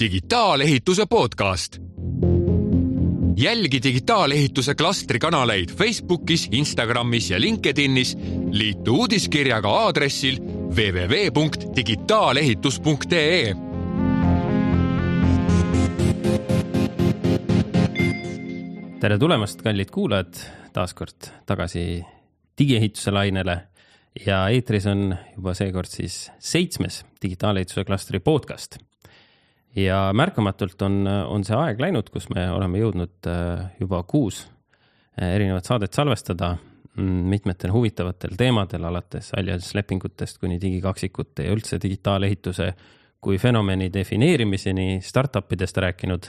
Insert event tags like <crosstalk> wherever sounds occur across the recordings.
digitaalehituse podcast. jälgi digitaalehituse klastri kanaleid Facebookis, Instagramis ja LinkedInis. liitu uudiskirjaga aadressil www.digitaalehitus.ee tere tulemast, kallid kuulajad, taas kord tagasi digiehituse lainele ja eetris on juba seekord siis seitsmes digitaalehituse klastri podcast. ja märkamatult on, on see aeg läinud, kus me oleme jõudnud äh, juba kuus äh, erinevat saadet salvestada mm, mitmetel huvitavatel teemadel, alates allianslepingutest kuni digikaksikute ja üldse digitaalehituse kui fenomeni defineerimiseni, startup idest rääkinud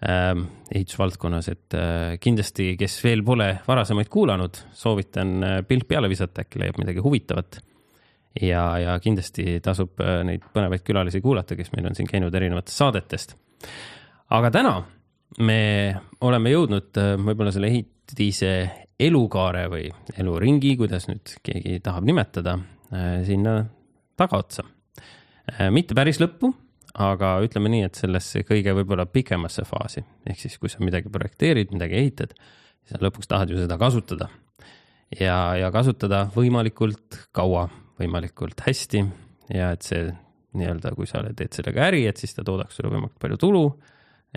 ehitusvaldkonnas, et äh, kindlasti, kes veel pole varasemaid kuulanud, soovitan äh, pilk peale visata, äkki leiab midagi huvitavat. ja, ja kindlasti tasub äh, neid põnevaid külalisi kuulata, kes meil on siin käinud erinevatest saadetest. aga täna me oleme jõudnud võib-olla selle ehitise elukaare või eluringi, kuidas nüüd keegi tahab nimetada, sinna tagaotsa. mitte päris lõppu aga ütleme nii, et sellesse kõige võib-olla pikemasse faasi, ehk siis kui sa midagi projekteerid, midagi ehitad, sa lõpuks tahad ju seda kasutada. ja, ja kasutada võimalikult kaua, võimalikult hästi ja et see nii-öelda, kui sa teed sellega äri, et siis ta toodaks sulle võimalikult palju tulu.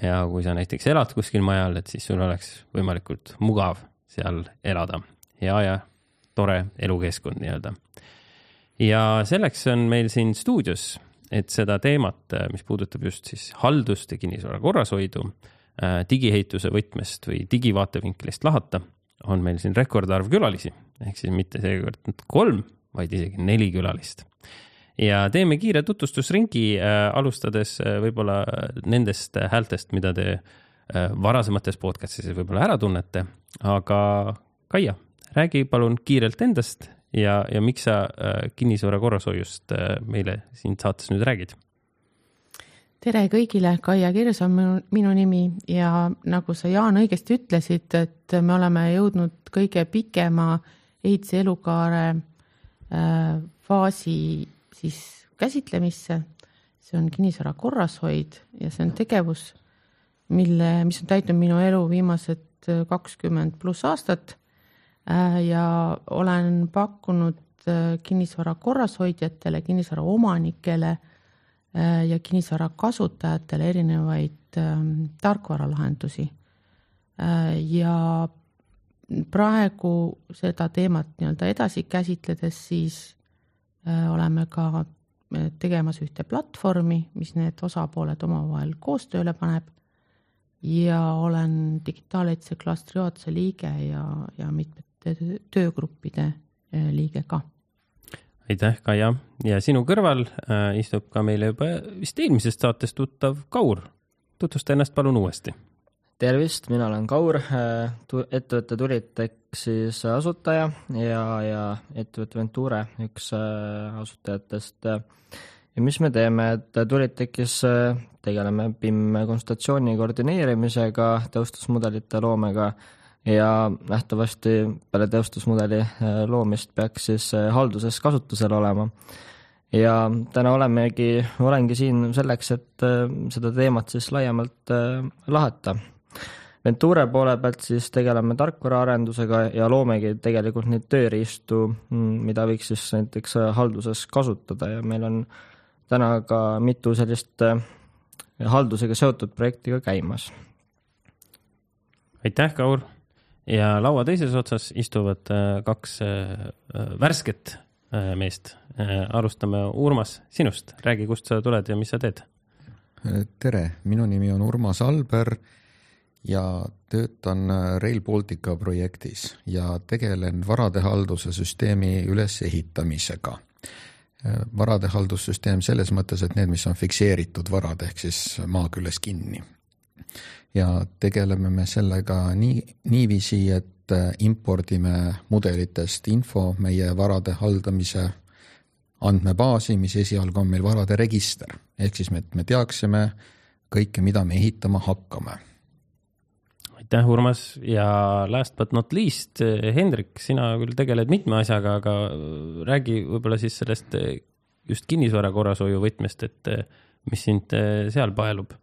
ja kui sa näiteks elad kuskil majal, et siis sul oleks võimalikult mugav seal elada, hea ja tore elukeskkond nii-öelda. ja selleks on meil siin stuudios et seda teemat, äh, mis puudutab just siis haldust ja kinnisvara korrashoidu äh, digiehituse võtmest või digivaatevinklist lahata, on meil siin rekordarv külalisi, ehk siis mitte seekord kolm, vaid isegi neli külalist. ja teeme kiire tutvustusringi, äh, alustades võib-olla nendest häältest, mida te varasemates podcast'ides võib-olla ära tunnete, aga Kaia, räägi palun kiirelt endast ja, ja miks sa äh, kinnisvara korrashoiust äh, meile siin saates nüüd räägid? tere kõigile, Kaia Kirs on minu, minu nimi ja nagu sa, Jaan, õigesti ütlesid, et me oleme jõudnud kõige pikema ehitise elukaare äh, faasi siis käsitlemisse. see on kinnisvara korrashoid ja see on tegevus, mille, mis on täitnud minu elu viimased kakskümmend pluss aastat ja olen pakkunud äh, kinnisvara korrashoidjatele, kinnisvara omanikele äh, ja kinnisvara kasutajatele erinevaid ähm, tarkvaralahendusi. ja praegu seda teemat nii-öelda edasi käsitledes, siis oleme ka tegemas ühte platvormi, mis need osapooled omavahel koostööle paneb ja olen digitaalehituse klastri juhatuse liige ja, ja mitmed töögruppide äh, liige ka. aitäh, Kaia ja sinu kõrval äh, istub ka meile juba vist eelmisest saatest tuttav Kaur. tutvusta ennast palun uuesti. tervist, mina olen Kaur, äh, ettevõtte Tulitek siis asutaja ja, ja ettevõtte Venture üks asutajatest. ja mis me teeme, et Tulitekis tegeleme BIM konsultatsiooni koordineerimisega, tõustusmudelite loomega ja nähtavasti peale teostusmudeli äh, loomist peaks siis äh, halduses kasutusel olema. ja täna olemegi, olengi siin selleks, et äh, seda teemat siis laiemalt lahata. Venture poole pealt siis tegeleme tarkvaraarendusega ja loomegi tegelikult neid tööriistu, mm, mida võiks siis näiteks halduses kasutada ja meil on täna ka mitu sellist haldusega seotud projekti ka käimas. aitäh, Kaur ja laua teises otsas istuvad äh, kaks äh, äh, värsket meest. alustame, Urmas, sinust, räägi, kust sa tuled ja mis sa teed? tere, minu nimi on Urmas Alber ja töötan Rail Baltica projektis ja tegelen varadehalduse süsteemi ülesehitamisega. varadehaldussüsteem selles mõttes, et need, mis on fikseeritud varad ehk siis maa küljes kinni ja tegeleme me sellega nii, niiviisi, et äh, impordime mudelitest info meie varade haldamise andmebaasi, mis esialgu on meil varade register. ehk siis me, et me teaksime kõike, mida me ehitama hakkame. aitäh, Urmas ja last but not least, Hendrik, sina küll tegeled mitme asjaga, aga räägi võib-olla siis sellest just kinnisvara korrashoiu võtmest, et mis sind seal paelub?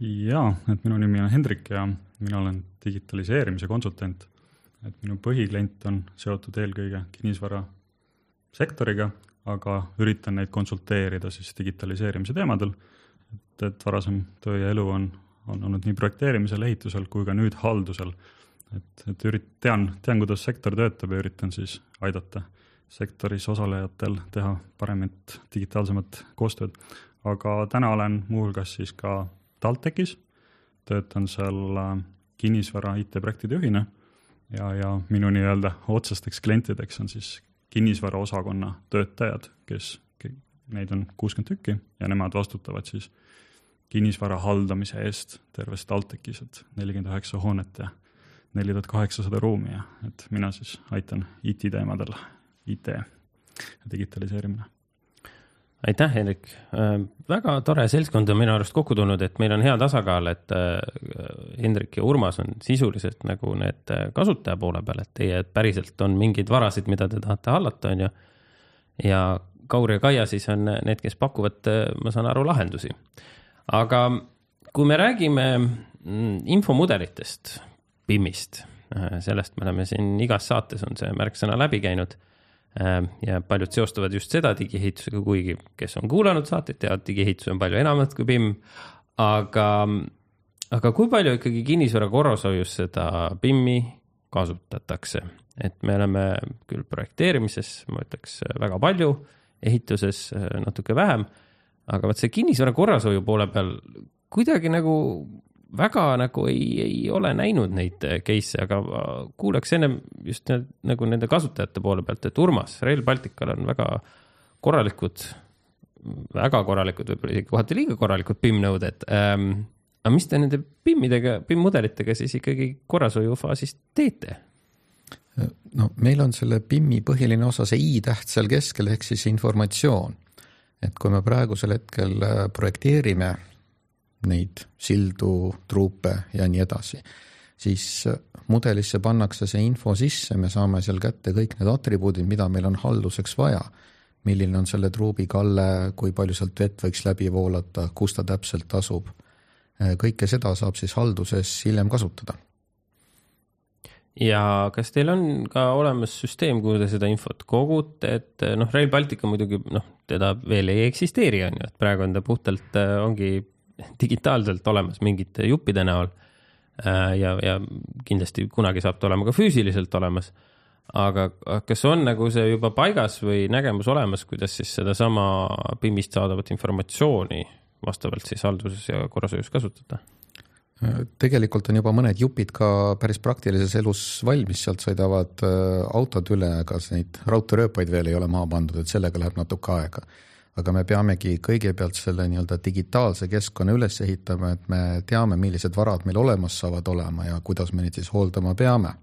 Jaa, et minu nimi on Hendrik ja mina olen digitaliseerimise konsultant. et minu põhiklient on seotud eelkõige kinnisvarasektoriga, aga üritan neid konsulteerida siis digitaliseerimise teemadel. et, et varasem töö ja elu on, on olnud nii projekteerimisel, ehitusel kui ka nüüd haldusel. et, et ürit-, tean, tean, kuidas sektor töötab ja üritan siis aidata sektoris osalejatel teha paremat, digitaalsemat koostööd. aga täna olen muuhulgas siis ka TalTechis, töötan seal äh, kinnisvara IT-projektide juhina. Ja, ja minu nii-öelda otsesteks klientideks on siis kinnisvaraosakonna töötajad, kes, neid on kuuskümmend tükki ja nemad vastutavad siis kinnisvara haldamise eest terves TalTechis, et nelikümmend üheksa hoonet ja neli tuhat kaheksasada ruumi ja et mina siis aitan IT ja digitaliseerimine aitäh, Hendrik. Äh, väga tore seltskond on minu arust kokku tulnud, et meil on hea tasakaal, et äh, Hendrik ja Urmas on sisuliselt nagu need äh, kasutaja poole peal, et teie päriselt on mingeid varasid, mida te tahate hallata, on ju. ja Kaur ja Kaia siis on need, kes pakuvad, ma saan aru, lahendusi. aga kui me räägime mm, infomudelitest, BIM-ist, sellest me oleme siin igas saates on see märksõna läbi käinud ja paljud seostavad just seda digiehitusega, kuigi kes on kuulanud saateid, teavad, digiehitus on palju enamat kui BIM. aga, aga kui palju ikkagi kinnisvara korrashoius seda BIM-i kasutatakse, et me oleme küll projekteerimises, ma ütleks väga palju, ehituses äh, natuke vähem. aga vot see kinnisvara korrashoiu poole peal kuidagi nagu väga nagu ei, ei ole näinud neid äh, case'e, aga kuulaks ennem just need, nagu nende kasutajate poole pealt, et Urmas, Rail Baltical on väga korralikud, väga korralikud, võib-olla isegi kohati liiga korralikud BIM nõuded ähm,. aga mis te nende BIM-idega, BIM-mudelitega siis ikkagi korrashoiu faasis teete? no meil on selle BIM-i põhiline osa, see i-täht seal keskel ehk siis informatsioon. et kui me praegusel hetkel äh, projekteerime neid sildu, truupe ja nii edasi, siis mudelisse pannakse see info sisse, me saame seal kätte kõik need atribuudid, mida meil on halduseks vaja. milline on selle truubi kalle, kui palju sealt vett võiks läbi voolata, kus ta täpselt asub. kõike seda saab siis halduses hiljem kasutada ja kas teil on ka olemas süsteem, kuhu te seda infot kogute, et noh, Rail Baltica muidugi noh, teda veel ei eksisteeri, on ju, et praegu on ta puhtalt, ongi digitaalselt olemas mingite juppide näol. Äh, ja, ja kindlasti kunagi saab ta olema ka füüsiliselt olemas. aga kas on nagu see juba paigas või nägemus olemas, kuidas siis sedasama PIM-ist saadavat informatsiooni vastavalt siis halduses ja korrashoius kasutada? tegelikult on juba mõned jupid ka päris praktilises elus valmis, sealt sõidavad äh, autod üle, aga neid raudteerööpaid veel ei ole maha pandud, et sellega läheb natuke aega aga me peamegi kõigepealt selle nii-öelda digitaalse keskkonna üles ehitama, et me teame, millised varad meil olemas saavad olema ja kuidas me neid siis hooldama peame.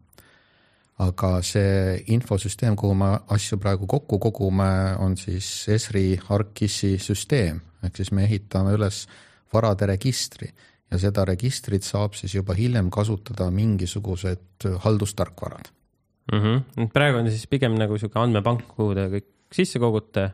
aga see infosüsteem, kuhu me asju praegu kokku kogume, on siis Esri ArcGIS-i süsteem, ehk siis me ehitame üles varade registri ja seda registrit saab siis juba hiljem kasutada mingisugused haldustarkvarad mm. -hmm. praegu on siis pigem nagu niisugune andmepank, kuhu te kõik sisse kogute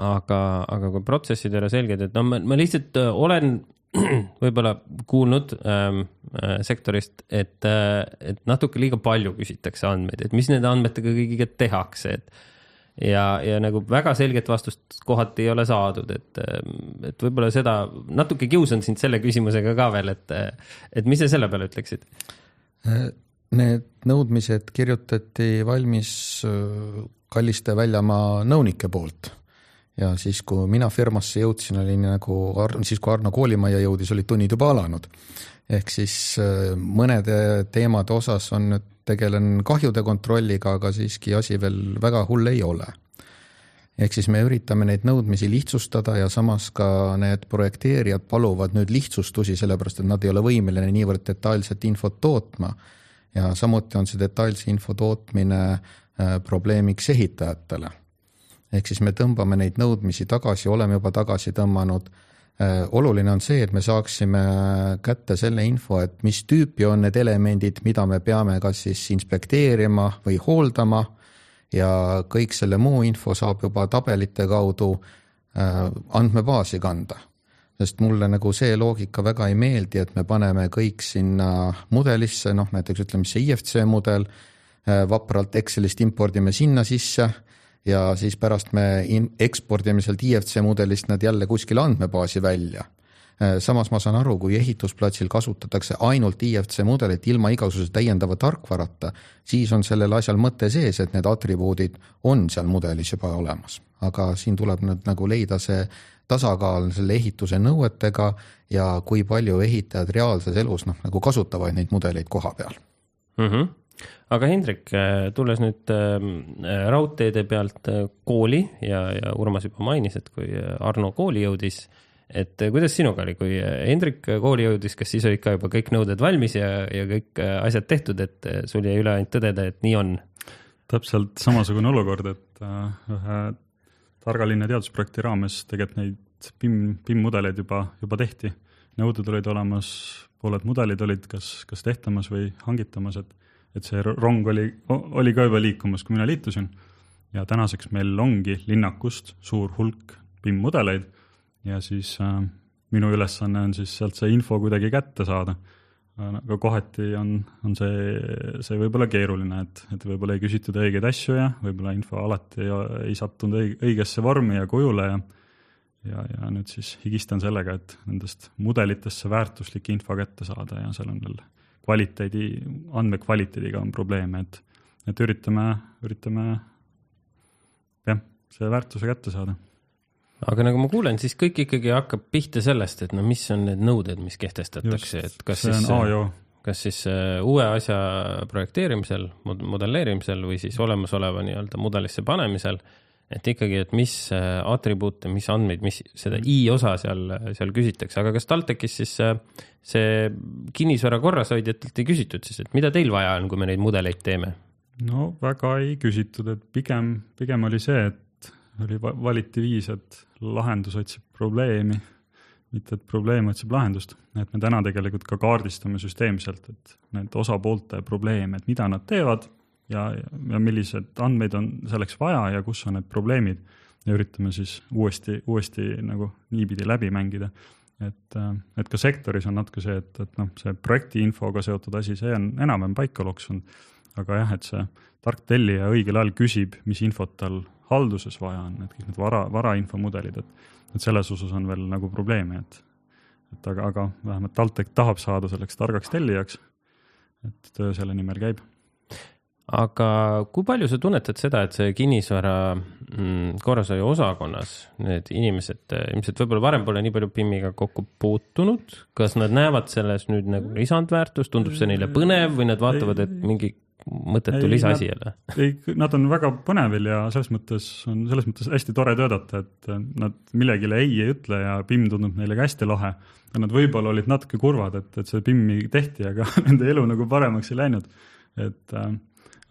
aga, aga kui protsessid ei ole selged, et no ma, ma lihtsalt äh, olen <clears throat> võib-olla kuulnud ähm, äh, sektorist, et äh,, et natuke liiga palju küsitakse andmeid, et mis nende andmetega kõigiga tehakse, et ja, ja nagu väga selget vastust kohati ei ole saadud, et, äh, et võib-olla seda natuke kiusan sind selle küsimusega ka veel, et, et mis sa selle peale ütleksid? Need nõudmised kirjutati valmis Kalliste väljamaa nõunike poolt ja siis, kui mina firmasse jõudsin, oli nagu, siis kui Arno koolimajja jõudis, olid tunnid juba alanud. ehk siis äh, mõnede teemade osas on nüüd, tegelen kahjude kontrolliga, aga siiski asi veel väga hull ei ole. ehk siis me üritame neid nõudmisi lihtsustada ja samas ka need projekteerijad paluvad nüüd lihtsustusi, sellepärast et nad ei ole võimeline niivõrd detailset infot tootma. ja samuti on see detailse info tootmine äh, probleemiks ehitajatele ehk siis me tõmbame neid nõudmisi tagasi, oleme juba tagasi tõmmanud. Äh, oluline on see, et me saaksime kätte selle info, et mis tüüpi on need elemendid, mida me peame kas siis inspekteerima või hooldama ja kõik selle muu info saab juba tabelite kaudu äh, andmebaasi kanda. sest mulle nagu see loogika väga ei meeldi, et me paneme kõik sinna mudelisse, noh näiteks ütleme, see IFC mudel, äh, vapralt Excelist impordime sinna sisse ja siis pärast me ekspordime sealt IFC mudelist nad jälle kuskile andmebaasi välja Äh, samas ma saan aru, kui ehitusplatsil kasutatakse ainult IFC mudelit ilma igasuguse täiendava tarkvarata, siis on sellel asjal mõte sees, et need atribuudid on seal mudelis juba olemas. aga siin tuleb nüüd nagu leida see tasakaal selle ehituse nõuetega ja kui palju ehitajad reaalses elus noh, nagu kasutavad neid mudeleid koha peal mm. -hmm aga Hendrik, äh, tulles nüüd äh, raudteede pealt kooli ja, ja Urmas juba mainis, et kui Arno kooli jõudis äh,, et kuidas sinuga oli, kui Hendrik kooli jõudis, kas siis olid ka juba kõik nõuded valmis ja, ja kõik asjad tehtud, et sul jäi üle ainult tõdeda, et nii on? täpselt samasugune olukord, et ühe targa linna teadusprojekti raames tegelikult neid PIM, PIM-mudeleid juba, juba tehti. nõuded olid olemas, pooled mudelid olid kas, kas tehtamas või hangitamas, et, et see rong oli, oli ka juba liikumas, kui mina liitusin. ja tänaseks meil ongi linnakust suur hulk PIM-mudeleid ja siis äh, minu ülesanne on siis sealt see info kuidagi kätte saada. aga kohati on, on see, see võib-olla keeruline, et, et võib-olla ei küsitud õigeid asju ja võib-olla info alati ei, ei sattunud õig-, õigesse vormi ja kujule ja ja, ja nüüd siis higistan sellega, et nendest mudelitesse väärtuslik info kätte saada ja seal on veel kvaliteedi, andmekvaliteediga on probleeme, et, et üritame, üritame jah, selle väärtuse kätte saada. Aga nagu ma kuulen, siis kõik ikkagi hakkab pihta sellest, et no mis on need nõuded, mis kehtestatakse, et kas see siis, kas siis uh, uue asja projekteerimisel, modelleerimisel või siis olemasoleva nii-öelda mudelisse panemisel, et ikkagi, et mis uh, atribuute, mis andmeid, mis seda i osa seal, seal küsitakse, aga kas TalTechis siis uh, see kinnisvara korrashoidjatelt ei küsitud siis, et mida teil vaja on, kui me neid mudeleid teeme? no väga ei küsitud, et pigem, pigem oli see, et oli, valiti viis, et lahendus otsib probleemi, mitte et probleem otsib lahendust. et me täna tegelikult ka kaardistame süsteemselt, et need osapoolte probleeme, et mida nad teevad ja, ja millised andmeid on selleks vaja ja kus on need probleemid ja üritame siis uuesti, uuesti nagu niipidi läbi mängida. et, et ka sektoris on natuke see, et, et noh, see projekti infoga seotud asi, see on enam-vähem paika loksunud, aga jah, et see tark tellija õigel ajal küsib, mis infot tal halduses vaja on, et kõik need vara, varainfomudelid, et, et selles osas on veel nagu probleeme, et, et aga, aga vähemalt TalTech tahab saada selleks targaks tellijaks. et töö selle nimel käib. Aga kui palju sa tunnetad seda, et see kinnisvara mm, korrashoiu osakonnas need inimesed ilmselt võib-olla varem pole nii palju PIM-iga kokku puutunud, kas nad näevad selles nüüd nagu lisandväärtust, tundub see neile põnev või nad vaatavad, et mingi mõttetu lisaasi jälle? <laughs> ei, nad on väga põnevil ja selles mõttes on, selles mõttes hästi tore töötada, et nad millegile ei ei ütle ja BIM tundub neile ka hästi lahe. Nad võib-olla olid natuke kurvad, et, et see BIM-i tehti, aga <laughs> nende elu nagu paremaks ei läinud. et äh,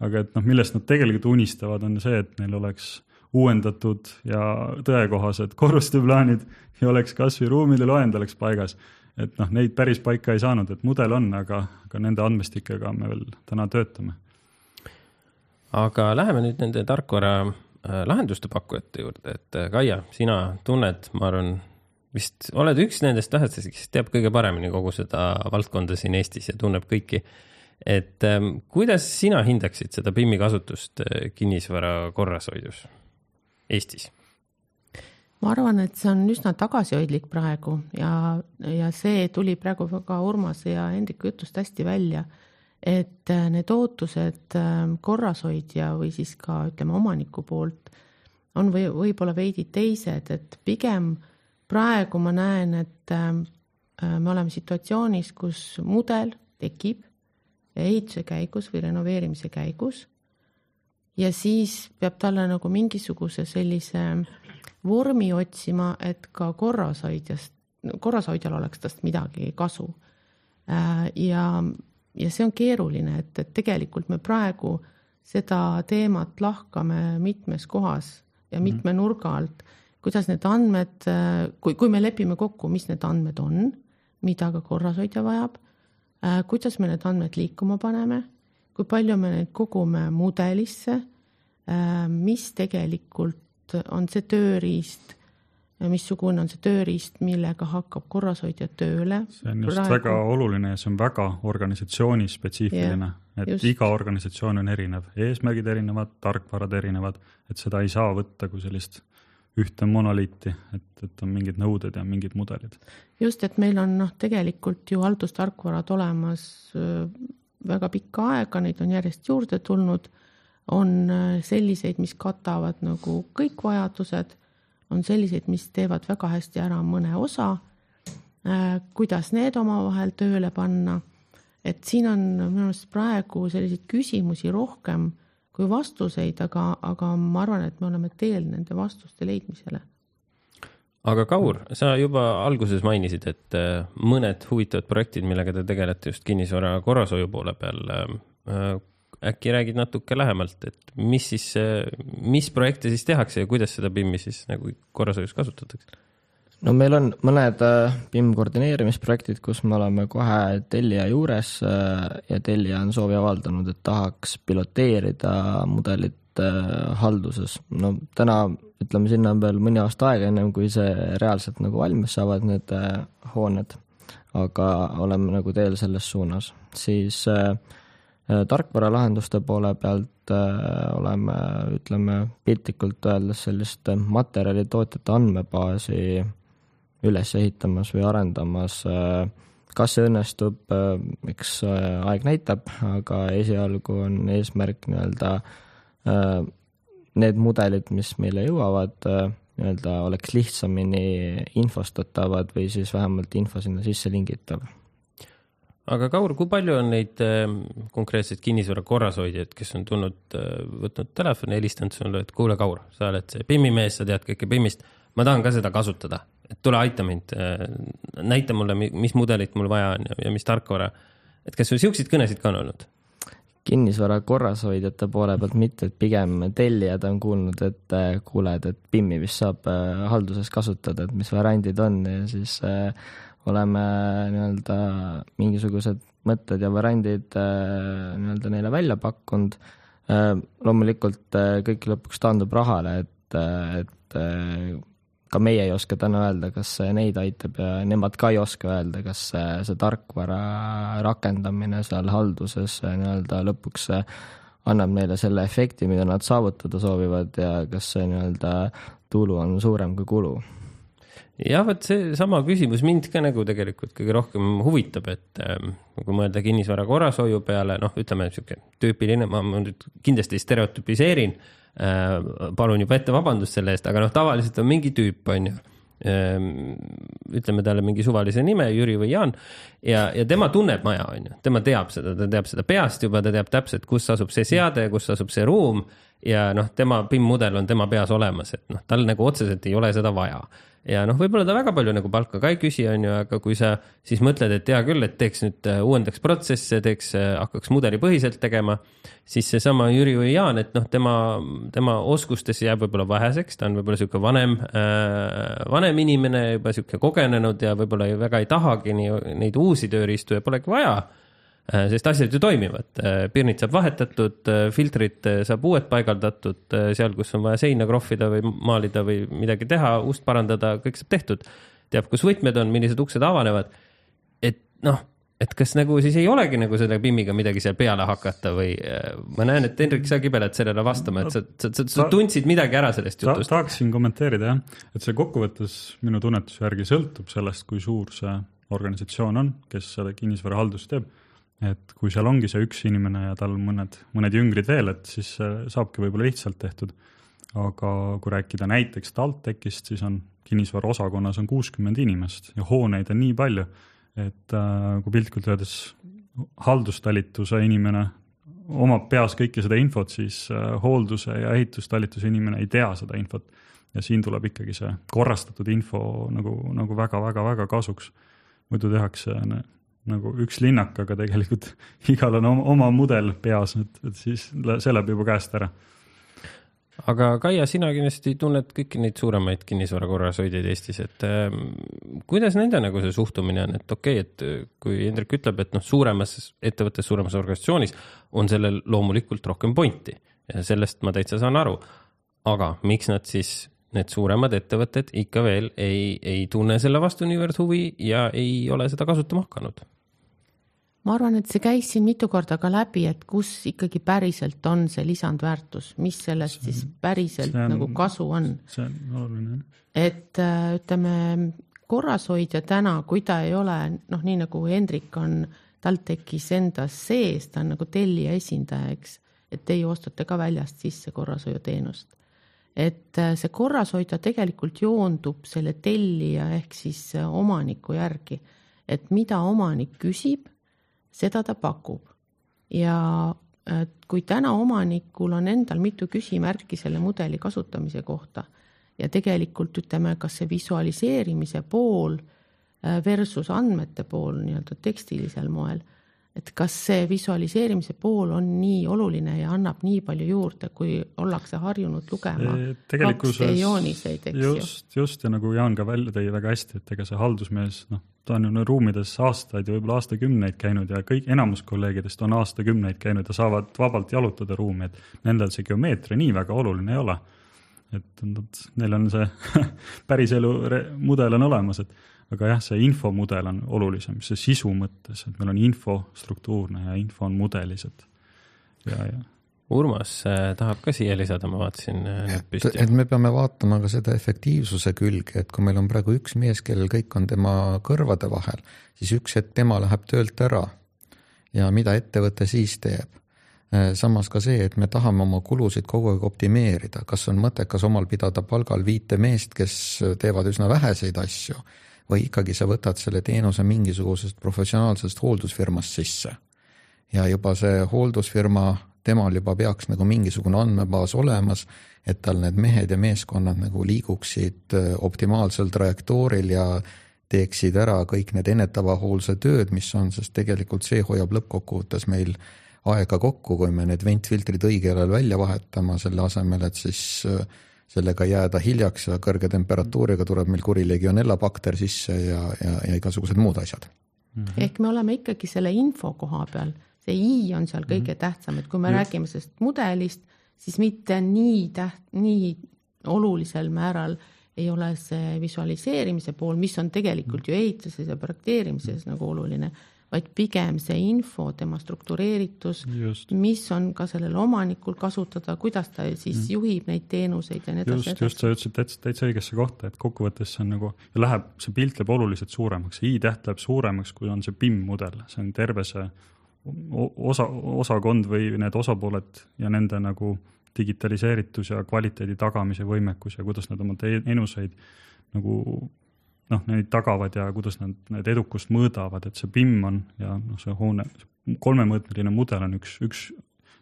aga et noh, millest nad tegelikult unistavad, on see, et neil oleks uuendatud ja tõekohased korrusteplaanid ja oleks kasvõi ruumide loend oleks paigas et noh, neid päris paika ei saanud, et mudel on, aga, aga nende andmestikega me veel täna töötame. aga läheme nüüd nende tarkvara äh, lahenduste pakkujate juurde, et äh, Kaia, sina tunned, ma arvan, vist oled üks nendest vähestest, kes teab kõige paremini kogu seda valdkonda siin Eestis ja tunneb kõiki. Et ähm, kuidas sina hindaksid seda BIM-i kasutust äh, kinnisvara korrashoidus Eestis? ma arvan, et see on üsna tagasihoidlik praegu ja, ja see tuli praegu ka Urmase ja Hendriku jutust hästi välja, et äh, need ootused ähm, korrashoidja või siis ka ütleme omaniku poolt on või võib-olla veidi teised, et pigem praegu ma näen, et ähm, äh, me oleme situatsioonis, kus mudel tekib ehituse käigus või renoveerimise käigus ja siis peab talle nagu mingisuguse sellise vormi otsima, et ka korrashoidjast, korrashoidjal oleks tast midagi kasu. Äh, ja, ja see on keeruline, et, et tegelikult me praegu seda teemat lahkame mitmes kohas ja mhm. mitme nurga alt, kuidas need andmed, äh, kui, kui me lepime kokku, mis need andmed on, mida ka korrashoidja vajab, kuidas me need andmed liikuma paneme, kui palju me neid kogume mudelisse mis tegelikult on see tööriist, missugune on see tööriist, millega hakkab korrashoidja tööle. see on just Praegu... väga oluline ja see on väga organisatsioonispetsiifiline, et just. iga organisatsioon on erinev, eesmärgid erinevad, tarkvarad erinevad, et seda ei saa võtta kui sellist ühte monoliiti, et, et on mingid nõuded ja mingid mudelid. just, et meil on noh, tegelikult ju haldustarkvarad olemas väga pikka aega, neid on järjest juurde tulnud, on selliseid, mis katavad nagu kõik vajadused, on selliseid, mis teevad väga hästi ära mõne osa, kuidas need omavahel tööle panna, et siin on minu arust praegu selliseid küsimusi rohkem kui vastuseid, aga, aga ma arvan, et me oleme teel nende vastuste leidmisele. aga Kaur, sa juba alguses mainisid, et äh, mõned huvitavad projektid, millega te tegelete just kinnisvara korrashoiu poole peal. Äh, äkki räägid natuke lähemalt, et mis siis, äh, mis projekte siis tehakse ja kuidas seda BIM-i siis nagu korrashoius kasutatakse? No meil on mõned BIM koordineerimisprojektid, kus me oleme kohe tellija juures ja tellija on soovi avaldanud, et tahaks piloteerida mudelit halduses. no täna ütleme, sinna on veel mõni aasta aega, ennem kui see reaalselt nagu valmis saavad, need hooned, aga oleme nagu teel selles suunas. siis äh, tarkvaralahenduste poole pealt äh, oleme, ütleme piltlikult öeldes sellist materjalitootjate andmebaasi üles ehitamas või arendamas. kas see õnnestub, eks aeg näitab, aga esialgu on eesmärk nii-öelda need mudelid, mis meile jõuavad, nii-öelda oleks lihtsamini infostatavad või siis vähemalt info sinna sisse lingitav aga Kaur, kui palju on neid konkreetseid kinnisvara korrashoidjaid, kes on tulnud, võtnud telefoni, helistanud sulle, et kuule, Kaur, sa oled see PIM-i mees, sa tead kõike PIM-ist, ma tahan ka seda kasutada et tule aita mind, äh, näita mulle, mis mudelit mul vaja on ja, ja mis tarkvara. et kas sul siukseid kõnesid ka on olnud? kinnisvara korrashoidjate poole pealt mitte, et pigem tellijad on kuulnud, et äh, kuule, et, et PIM-i vist saab äh, halduses kasutada, et mis variandid on ja siis äh, oleme nii-öelda mingisugused mõtted ja variandid nii-öelda neile välja pakkunud loomulikult kõik lõpuks taandub rahale, et, et ka meie ei oska täna öelda, kas see neid aitab ja nemad ka ei oska öelda, kas see, see tarkvara rakendamine seal halduses nii-öelda lõpuks annab neile selle efekti, mida nad saavutada soovivad ja kas see nii-öelda tulu on suurem kui kulu. Jah, vot seesama küsimus mind ka nagu tegelikult kõige rohkem huvitab, et ähm, kui mõelda kinnisvara korrashoiu peale, noh, ütleme sihuke tüüpiline, ma nüüd kindlasti stereotüpiseerin Äh, palun juba ette vabandust selle eest, aga noh, tavaliselt on mingi tüüp, on ju ähm, ütleme talle mingi suvalise nime, Jüri või Jaan ja, ja tema tunneb maja, on ju, tema teab seda, ta teab seda peast juba, ta teab täpselt, kus asub see seade, kus asub see ruum ja noh, tema PIM mudel on tema peas olemas, et noh, tal nagu otseselt ei ole seda vaja ja noh, võib-olla ta väga palju nagu palka ka ei küsi, on ju, aga kui sa siis mõtled, et hea küll, et teeks nüüd, äh, uuendaks protsesse, teeks, äh, hakkaks mudelipõhiselt tegema, siis seesama Jüri või Jaan, et noh, tema, tema oskustes jääb võib-olla väheseks, ta on võib-olla niisugune vanem äh,, vanem inimene, juba niisugune kogenenud ja võib-olla väga ei tahagi nii, neid uusi tööriistu ja polegi vaja sest asjad ju toimivad, äh, pirnid saab vahetatud, äh, filtrid saab uued paigaldatud, seal, kus on vaja seina krohvida või maalida või midagi teha, ust parandada, kõik saab tehtud. teab, kus võtmed on, millised uksed avanevad. et noh, et kas nagu siis ei olegi nagu selle PIM-iga midagi seal peale hakata või ma näen, et Hendrik, sa kibeled sellele vastama, et sa, sa, sa, sa tundsid midagi ära sellest jutust ta,. tahaksin kommenteerida jah, et see kokkuvõttes minu tunnetuse järgi sõltub sellest, kui suur see organisatsioon on, kes seda kinnisvarahaldust teeb et kui seal ongi see üks inimene ja tal mõned, mõned jüngrid veel, et siis saabki võib-olla lihtsalt tehtud. aga kui rääkida näiteks TalTechist, siis on kinnisvaraosakonnas on kuuskümmend inimest ja hooneid on nii palju, et äh, kui piltlikult öeldes haldustalituse inimene omab peas kõike seda infot, siis äh, hoolduse ja ehitustalituse inimene ei tea seda infot. ja siin tuleb ikkagi see korrastatud info nagu, nagu väga-väga-väga kasuks. muidu tehakse nagu üks linnak, aga tegelikult <laughs> igal on oma, oma mudel peas, et, et siis see läheb juba käest ära. aga Kaia, sina kindlasti tunned kõiki neid suuremaid kinnisvara korrashoidjaid Eestis, et äh, kuidas nende nagu see suhtumine on, et okei okay,, et kui Hendrik ütleb, et noh, suuremas ettevõttes, suuremas organisatsioonis on sellel loomulikult rohkem pointi ja sellest ma täitsa saan aru. aga miks nad siis, need suuremad ettevõtted ikka veel ei, ei tunne selle vastu niivõrd huvi ja ei ole seda kasutama hakanud? ma arvan, et see käis siin mitu korda ka läbi, et kus ikkagi päriselt on see lisandväärtus, mis sellest see, siis päriselt on, nagu kasu on. see on oluline. et äh, ütleme, korrashoidja täna, kui ta ei ole noh, nii nagu Hendrik on TalTechis endas sees, ta on nagu tellija esindaja, eks, et teie ostate ka väljast sisse korrashoiuteenust. Et äh, see korrashoidja tegelikult joondub selle tellija ehk siis äh, omaniku järgi, et mida omanik küsib seda ta pakub. ja kui täna omanikul on endal mitu küsimärki selle mudeli kasutamise kohta ja tegelikult ütleme, kas see visualiseerimise pool äh, versus andmete pool nii-öelda tekstilisel moel, et kas see visualiseerimise pool on nii oluline ja annab nii palju juurde, kui ollakse harjunud lugema 2D jooniseid, eks ju. just, just ja nagu Jaan ka välja tõi väga hästi, et ega see haldusmees, noh, ta on ju ruumides aastaid ja võib-olla aastakümneid käinud ja kõik, enamus kolleegidest on aastakümneid käinud ja saavad vabalt jalutada ruumi, et nendel see geomeetria nii väga oluline ei ole. et nad, neil on see <laughs> päriselu mudel on olemas, et aga jah, see infomudel on olulisem, see sisu mõttes, et meil on info struktuurne ja info on mudelised ja, ja Urmas äh, tahab ka siia lisada, ma vaatasin äh, nüüd püsti. et me peame vaatama ka seda efektiivsuse külge, et kui meil on praegu üks mees, kellel kõik on tema kõrvade vahel, siis üks hetk tema läheb töölt ära ja mida ettevõte siis teeb? Äh, samas ka see, et me tahame oma kulusid kogu aeg optimeerida, kas on mõttekas omal pidada palgal viite meest, kes teevad üsna väheseid asju või ikkagi sa võtad selle teenuse mingisugusest professionaalsest hooldusfirmast sisse. Ja juba see hooldusfirma temal juba peaks nagu mingisugune andmebaas olemas, et tal need mehed ja meeskonnad nagu liiguksid äh, optimaalsel trajektooril ja teeksid ära kõik need ennetava hoolduse tööd, mis on, sest tegelikult see hoiab lõppkokkuvõttes meil aega kokku, kui me need ventfiltrid õigel ajal välja vahetama, selle asemel, et siis äh, sellega jääda hiljaks ja kõrge temperatuuriga tuleb meil kuri legionella bakter sisse ja, ja, ja igasugused muud asjad mm. -hmm. ehk me oleme ikkagi selle info koha peal see i on seal kõige mm -hmm. tähtsam, et kui me Just. räägime sellest mudelist, siis mitte nii täht-, nii olulisel määral ei ole see visualiseerimise pool, mis on tegelikult ju ehituses ja projekteerimises nagu oluline, vaid pigem see info, tema struktureeritus, mis on ka sellel omanikul kasutada, kuidas ta siis mm. juhib neid teenuseid ja nii edasi. just, just sa ütlesid täitsa, täitsa õigesse kohta, et kokkuvõttes see on nagu, läheb, see pilt läheb oluliselt suuremaks, see i-täht läheb suuremaks, kui on see PIM mudel, see on terve see osa, osakond või need osapooled ja nende nagu digitaliseeritus ja kvaliteedi tagamise võimekus ja kuidas nad oma teenuseid nagu noh, neid tagavad ja kuidas nad need edukust mõõdavad, et see BIM on ja noh, see hoone, kolmemõõtmeline mudel on üks, üks,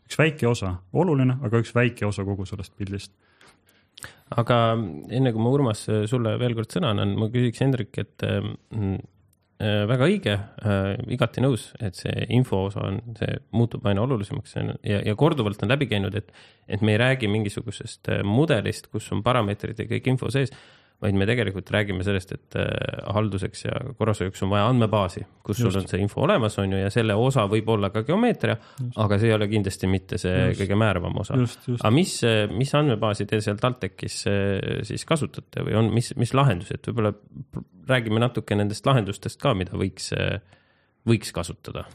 üks väike osa, oluline, aga üks väike osa kogu sellest pildist. aga enne kui ma, Urmas, sulle veel kord sõna annan, ma küsiks Hendrik, et mm, Äh, väga õige, äh, igati nõus, et see info osa on, see muutub aina olulisemaks ja, ja korduvalt on läbi käinud, et, et me ei räägi mingisugusest äh, mudelist, kus on parameetrid ja kõik info sees vaid me tegelikult räägime sellest, et äh, halduseks ja korrashoiuks on vaja andmebaasi, kus just. sul on see info olemas, on ju, ja selle osa võib olla ka geomeetria, aga see ei ole kindlasti mitte see just. kõige määravam osa. aga mis, mis andmebaasi te seal TalTechis äh, siis kasutate või on, mis, mis lahendused, võib-olla räägime natuke nendest lahendustest ka, mida võiks, äh, võiks kasutada?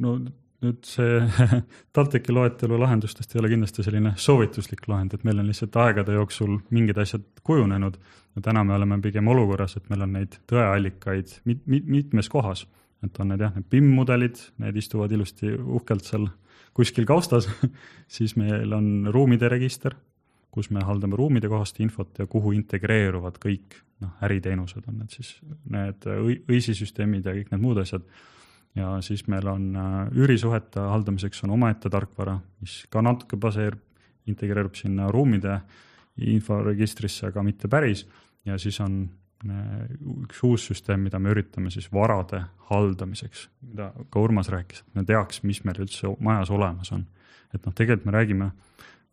no nüüd see <laughs> TalTechi loetelu lahendustest ei ole kindlasti selline soovituslik lahend, et meil on lihtsalt aegade jooksul mingid asjad kujunenud ja täna me oleme pigem olukorras, et meil on neid tõeallikaid mit, mit, mitmes kohas. et on need jah, need BIM-mudelid, need istuvad ilusti uhkelt seal kuskil kaustas <laughs> siis meil on ruumide register, kus me haldame ruumide kohast infot ja kuhu integreeruvad kõik noh, äriteenused, on need siis need õisi süsteemid ja kõik need muud asjad ja siis meil on äh, üürisuhete haldamiseks on omaette tarkvara, mis ka natuke baseerub, integreerub sinna ruumide inforegistrisse, aga mitte päris, ja siis on äh, üks uus süsteem, mida me üritame siis varade haldamiseks, mida ka Urmas rääkis, et me teaks, mis meil üldse majas olemas on. et noh, tegelikult me räägime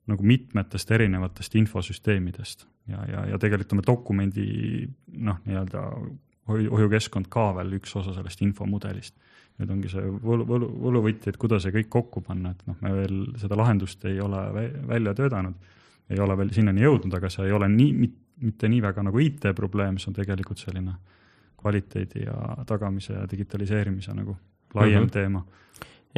nagu mitmetest erinevatest infosüsteemidest ja, ja, ja tegelikult on dokumendi noh, nii-öelda hoiukeskkond ka veel üks osa sellest infomudelist nüüd ongi see võlu, võlu, võluvõti, et kuidas see kõik kokku panna, et noh, me veel seda lahendust ei ole välja töötanud, ei ole veel sinnani jõudnud, aga see ei ole nii, mitte nii väga nagu IT-probleem, see on tegelikult selline kvaliteedi ja tagamise ja digitaliseerimise nagu laiem mm -hmm. teema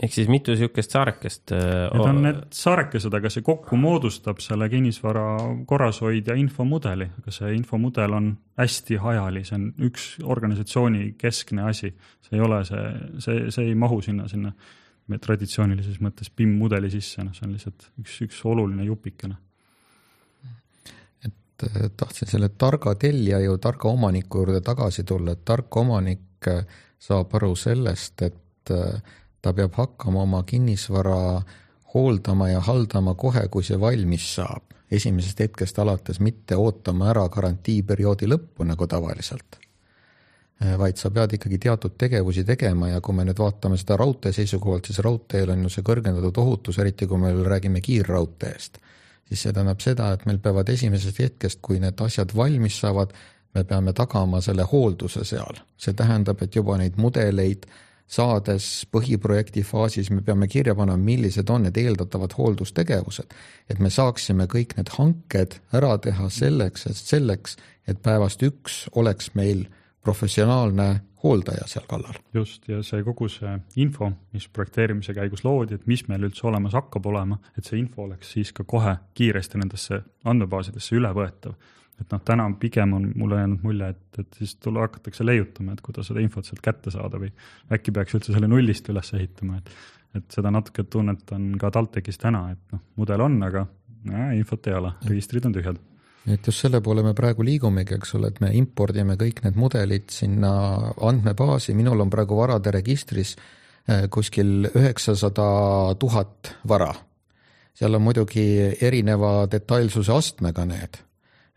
ehk siis mitu niisugust saarekest? Äh, need on need saarekesed, aga see kokku moodustab selle kinnisvara korrashoid ja infomudeli, aga see infomudel on hästi hajali, see on üks organisatsiooni keskne asi. see ei ole see, see, see ei mahu sinna, sinna traditsioonilises mõttes BIM-mudeli sisse, noh, see on lihtsalt üks, üks oluline jupikene et äh, tahtsin selle targa tellija ju targa omaniku juurde tagasi tulla, et tark omanik äh, saab aru sellest, et ta peab hakkama oma kinnisvara hooldama ja haldama kohe, kui see valmis saab. esimesest hetkest alates mitte ootama ära garantiiperioodi lõppu, nagu tavaliselt. vaid sa pead ikkagi teatud tegevusi tegema ja kui me nüüd vaatame seda raudtee seisukohalt, siis raudteel on ju see kõrgendatud ohutus, eriti kui me räägime kiirraudteest, siis see tähendab seda, et meil peavad esimesest hetkest, kui need asjad valmis saavad, me peame tagama selle hoolduse seal. see tähendab, et juba neid mudeleid saades põhiprojekti faasis me peame kirja panema, millised on need eeldatavad hooldustegevused, et me saaksime kõik need hanked ära teha selleks, et selleks, et päevast üks oleks meil professionaalne hooldaja seal kallal. just, ja see kogu see info, mis projekteerimise käigus loodi, et mis meil üldse olemas hakkab olema, et see info oleks siis ka kohe kiiresti nendesse andmebaasidesse ülevõetav et noh, täna pigem on mulle jäänud mulje, et, et siis tule hakatakse leiutama, et kuidas seda infot sealt kätte saada või äkki peaks üldse selle nullist üles ehitama, et et seda natuke tunnetan ka TalTechis täna, et noh, mudel on, aga äh, infot ei ole, registrid on tühjad et just selle poole me praegu liigumegi, eks ole, et me impordime kõik need mudelid sinna andmebaasi, minul on praegu varade registris äh, kuskil üheksasada tuhat vara. seal on muidugi erineva detailsuse astmega need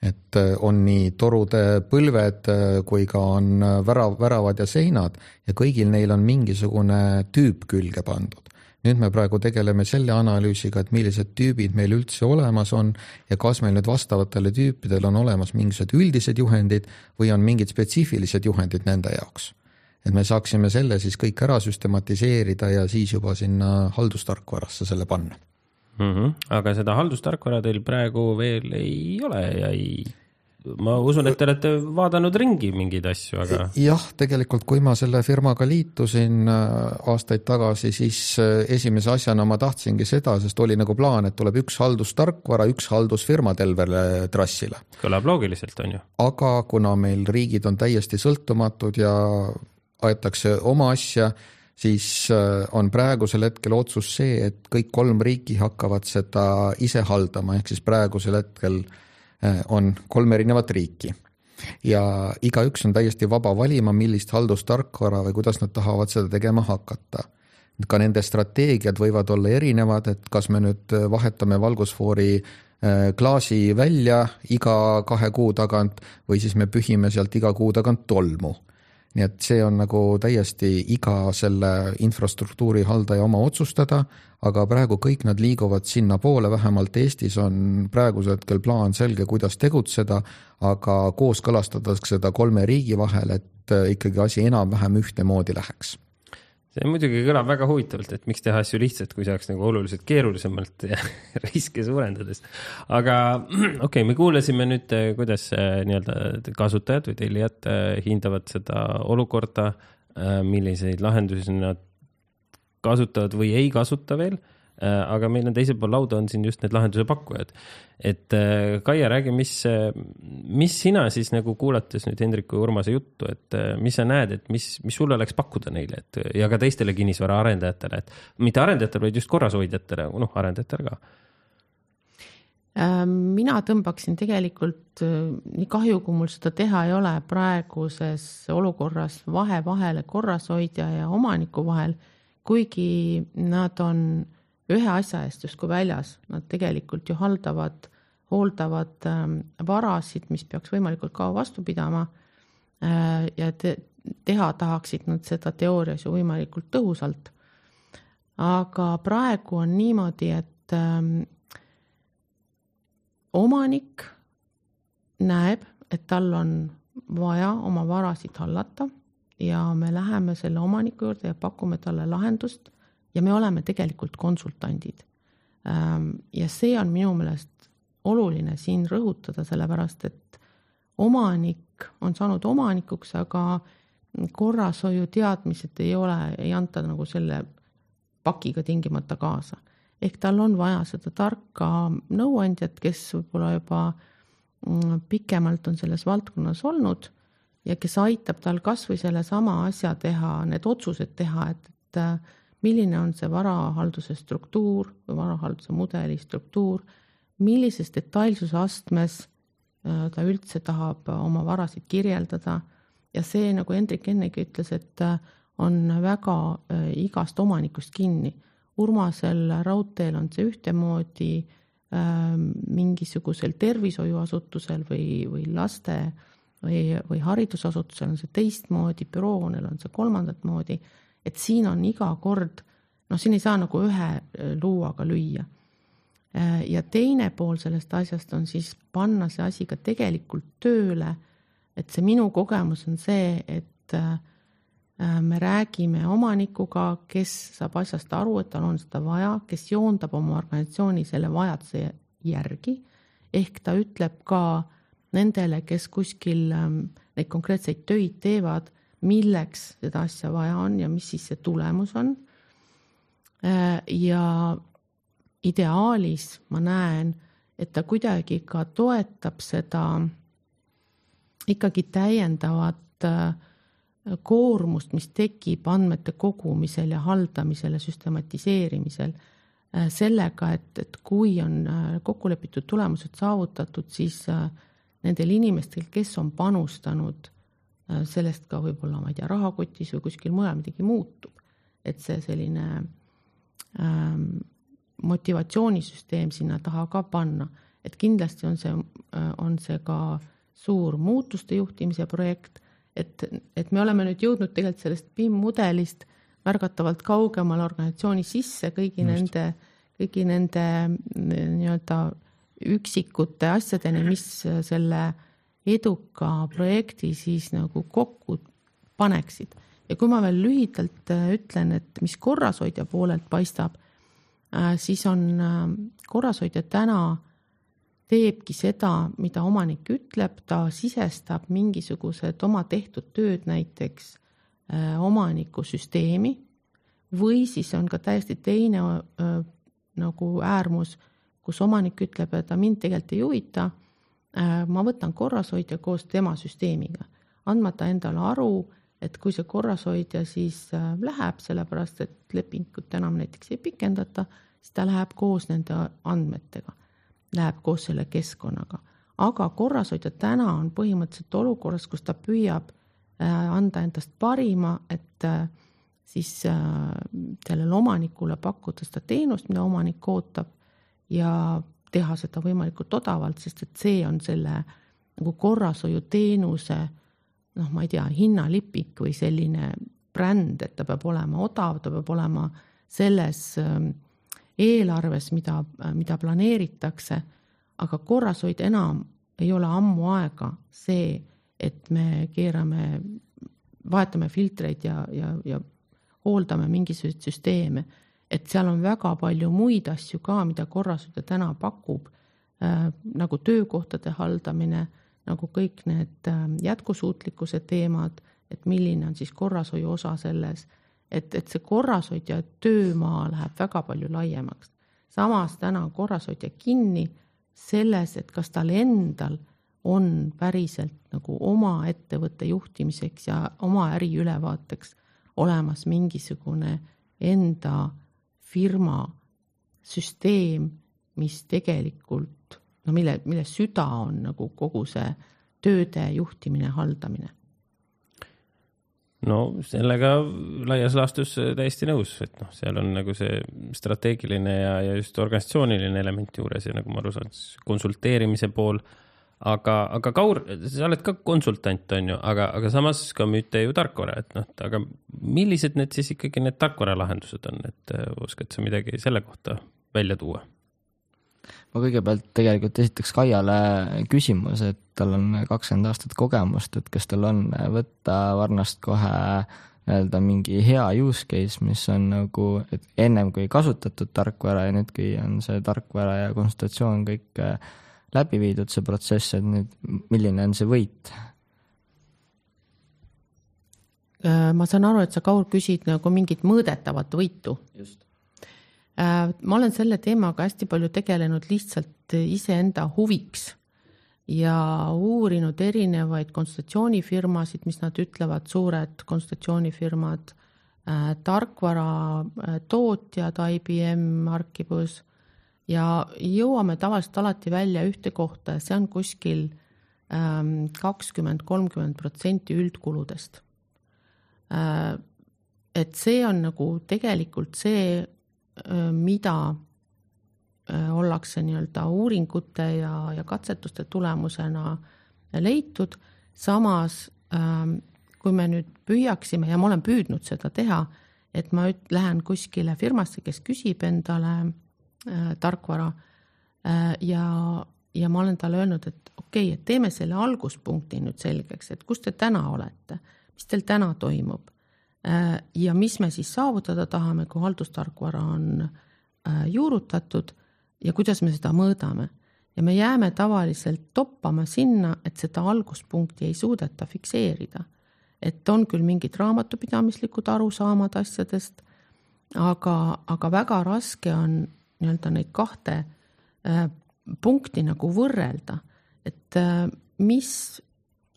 et äh, on nii torude põlved äh, kui ka on äh, värav, väravad ja seinad ja kõigil neil on mingisugune tüüp külge pandud. nüüd me praegu tegeleme selle analüüsiga, et millised tüübid meil üldse olemas on ja kas meil nüüd vastavatele tüüpidele on olemas mingisugused üldised juhendid või on mingid spetsiifilised juhendid nende jaoks. et me saaksime selle siis kõik ära süstematiseerida ja siis juba sinna haldustarkvarasse selle panna mm. -hmm. aga seda haldustarkvara teil praegu veel ei ole ja ei, ma usun, et te olete vaadanud ringi mingeid asju, aga. jah, tegelikult, kui ma selle firmaga liitusin äh, aastaid tagasi, siis äh, esimese asjana ma tahtsingi seda, sest oli nagu plaan, et tuleb üks haldustarkvara, üks haldusfirma tervele trassile. kõlab loogiliselt, on ju. aga kuna meil riigid on täiesti sõltumatud ja aetakse oma asja siis äh, on praegusel hetkel otsus see, et kõik kolm riiki hakkavad seda ise haldama, ehk siis praegusel hetkel äh, on kolm erinevat riiki. ja igaüks on täiesti vaba valima, millist haldustarkvara või kuidas nad tahavad seda tegema hakata. ka nende strateegiad võivad olla erinevad, et kas me nüüd vahetame valgusfoori äh, klaasi välja iga kahe kuu tagant või siis me pühime sealt iga kuu tagant tolmu nii et see on nagu täiesti iga selle infrastruktuuri haldaja oma otsustada, aga praegu kõik nad liiguvad sinnapoole, vähemalt Eestis on praegusel hetkel plaan selge, kuidas tegutseda, aga kooskõlastatakse seda kolme riigi vahel, et ikkagi asi enam-vähem ühtemoodi läheks see muidugi kõlab väga huvitavalt, et miks teha asju lihtsalt, kui saaks nagu oluliselt keerulisemalt ja <laughs> riske suurendades. aga <clears throat> okei okay,, me kuulasime nüüd, eh, kuidas eh, nii-öelda kasutajad või tellijad eh, hindavad seda olukorda, milliseid lahendusi nad kasutavad või ei kasuta veel aga meil on teisel pool lauda on siin just need lahenduse pakkujad. et äh, Kaia, räägi, mis, äh, mis sina siis nagu kuulates nüüd Hendriku ja Urmase juttu, et mis sa näed, et mis, mis sul oleks pakkuda neile, et ja ka teistele kinnisvara arendajatele, et mitte arendajatele, vaid just korrashoidjatele, noh, arendajatele ka mina tõmbaksin tegelikult, nii kahju, kui mul seda teha ei ole, praeguses olukorras vahe vahele korrashoidja ja omaniku vahel, kuigi nad on ühe asja eest justkui väljas, nad tegelikult ju haldavad, hooldavad ähm, varasid, mis peaks võimalikult kaua vastu pidama äh,. ja te, teha tahaksid nad seda teoorias ju võimalikult tõhusalt. aga praegu on niimoodi, et ähm, omanik näeb, et tal on vaja oma varasid hallata ja me läheme selle omaniku juurde ja pakume talle lahendust ja me oleme tegelikult konsultandid. Ähm, ja see on minu meelest oluline siin rõhutada, sellepärast et omanik on saanud omanikuks, aga korrashoiu teadmised ei ole, ei anta nagu selle pakiga tingimata kaasa. ehk tal on vaja seda tarka nõuandjat, kes võib-olla juba mm, pikemalt on selles valdkonnas olnud ja kes aitab tal kasvõi sellesama asja teha, need otsused teha, et, et äh, milline on see varahalduse struktuur või varahalduse mudeli struktuur, millises detailsuse astmes äh, ta üldse tahab oma varasid kirjeldada? Ja see, nagu Hendrik ennegi ütles, et äh, on väga igast omanikust kinni. Urmasel raudteel on see ühtemoodi, mingisugusel tervishoiuasutusel või, või laste äh, või, või haridusasutusel on see teistmoodi, büroohoonel on see kolmandat moodi, et siin on iga kord, noh, siin ei saa nagu ühe äh, luuaga lüüa. Äh, ja teine pool sellest asjast on siis panna see asi ka tegelikult tööle, et see minu kogemus on see, et äh, me räägime omanikuga, kes saab asjast aru, et tal on seda vaja, kes joondab oma organisatsiooni selle vajaduse järgi, ehk ta ütleb ka nendele, kes kuskil neid konkreetseid töid teevad, milleks seda asja vaja on ja mis siis see tulemus on. Äh, ja ideaalis ma näen, et ta kuidagi ka toetab seda ikkagi täiendavat äh, koormust, mis tekib andmete kogumisel ja haldamisel ja süstematiseerimisel äh, sellega, et, et kui on kokkulepitud tulemused saavutatud, siis nendel inimestel, kes on panustanud, sellest ka võib-olla, ma ei tea, rahakotis või kuskil mujal midagi muutub. et see selline ähm, motivatsioonisüsteem sinna taha ka panna, et kindlasti on see, äh, on see ka suur muutuste juhtimise projekt, et, et me oleme nüüd jõudnud tegelikult sellest BIM mudelist märgatavalt kaugemale organisatsiooni sisse kõigi Just. nende, kõigi nende nii-öelda üksikute asjadeni, mis selle eduka projekti siis nagu kokku paneksid. ja kui ma veel lühidalt äh, ütlen, et mis korrashoidja poolelt paistab, äh, siis on äh, korrashoidja täna teebki seda, mida omanik ütleb, ta sisestab mingisugused oma tehtud tööd näiteks omaniku süsteemi või siis on ka täiesti teine nagu äärmus kus omanik ütleb, et mind tegelikult ei huvita, ma võtan korrashoidja koos tema süsteemiga, andmata endale aru, et kui see korrashoidja siis äh, läheb, sellepärast et lepingut enam näiteks ei pikendata, siis ta läheb koos nende andmetega, läheb koos selle keskkonnaga. aga korrashoidja täna on põhimõtteliselt olukorras, kus ta püüab äh, anda endast parima, et siis sellele omanikule pakkuda seda teenust, mida omanik ootab ja teha seda võimalikult odavalt, sest et see on selle nagu korrashoiuteenuse noh, ma ei tea, hinnalipik või selline bränd, et ta peab olema odav, ta peab olema selles ähm, eelarves, mida, mida planeeritakse, aga korrashoid enam ei ole ammu aega see, et me keerame, vahetame filtreid ja, ja, ja hooldame mingisuguseid süsteeme et seal on väga palju muid asju ka, mida korrashoidja täna pakub äh,, nagu töökohtade haldamine, nagu kõik need äh, jätkusuutlikkuse teemad, et milline on siis korrashoiu osa selles, et, et see korrashoidja töömaa läheb väga palju laiemaks. samas täna on korrashoidja kinni selles, et kas tal endal on päriselt nagu oma ettevõtte juhtimiseks ja oma äri ülevaateks olemas mingisugune enda firma süsteem, mis tegelikult no mille, mille süda on nagu kogu see tööde juhtimine, haldamine. no sellega laias laastus täiesti nõus, et noh, seal on nagu see strateegiline ja, ja just organisatsiooniline element juures ja nagu ma aru saan, siis konsulteerimise pool aga, aga Kaur, sa oled ka konsultant, on ju, aga, aga samas ka müüte ju tarkvara, et noh, aga millised need siis ikkagi need tarkvaralahendused on, et äh, oskad sa midagi selle kohta välja tuua? ma kõigepealt tegelikult esitaks Kaiale küsimuse, et tal on kakskümmend aastat kogemust, et kas tal on võtta Varnast kohe nii-öelda mingi hea use case, mis on nagu, et ennem kui kasutatud tarkvara ja nüüd, kui on see tarkvara ja konsultatsioon kõik äh, läbi viidud, see protsess, et nüüd milline on see võit? Äh, ma saan aru, et sa, Kaur, küsid nagu mingit mõõdetavat võitu. Äh, ma olen selle teemaga hästi palju tegelenud lihtsalt iseenda huviks ja uurinud erinevaid konsultatsioonifirmasid, mis nad ütlevad, suured konsultatsioonifirmad äh,, tarkvaratootjad, IBM, Archibus ja jõuame tavaliselt alati välja ühte kohta ja see on kuskil ähm, kakskümmend, kolmkümmend protsenti üldkuludest äh,. et see on nagu tegelikult see Äh, mida äh, ollakse nii-öelda uuringute ja, ja katsetuste tulemusena leitud, samas ähm, kui me nüüd püüaksime ja ma olen püüdnud seda teha, et ma lähen kuskile firmasse, kes küsib endale äh, tarkvara äh, ja, ja ma olen talle öelnud, et okei okay,, et teeme selle alguspunkti nüüd selgeks, et kus te täna olete, mis teil täna toimub Äh, ja mis me siis saavutada tahame, kui haldustarkvara on äh, juurutatud ja kuidas me seda mõõdame. ja me jääme tavaliselt toppama sinna, et seda alguspunkti ei suudeta fikseerida. et on küll mingid raamatupidamislikud arusaamad asjadest, aga, aga väga raske on nii-öelda neid kahte äh, punkti nagu võrrelda, et äh, mis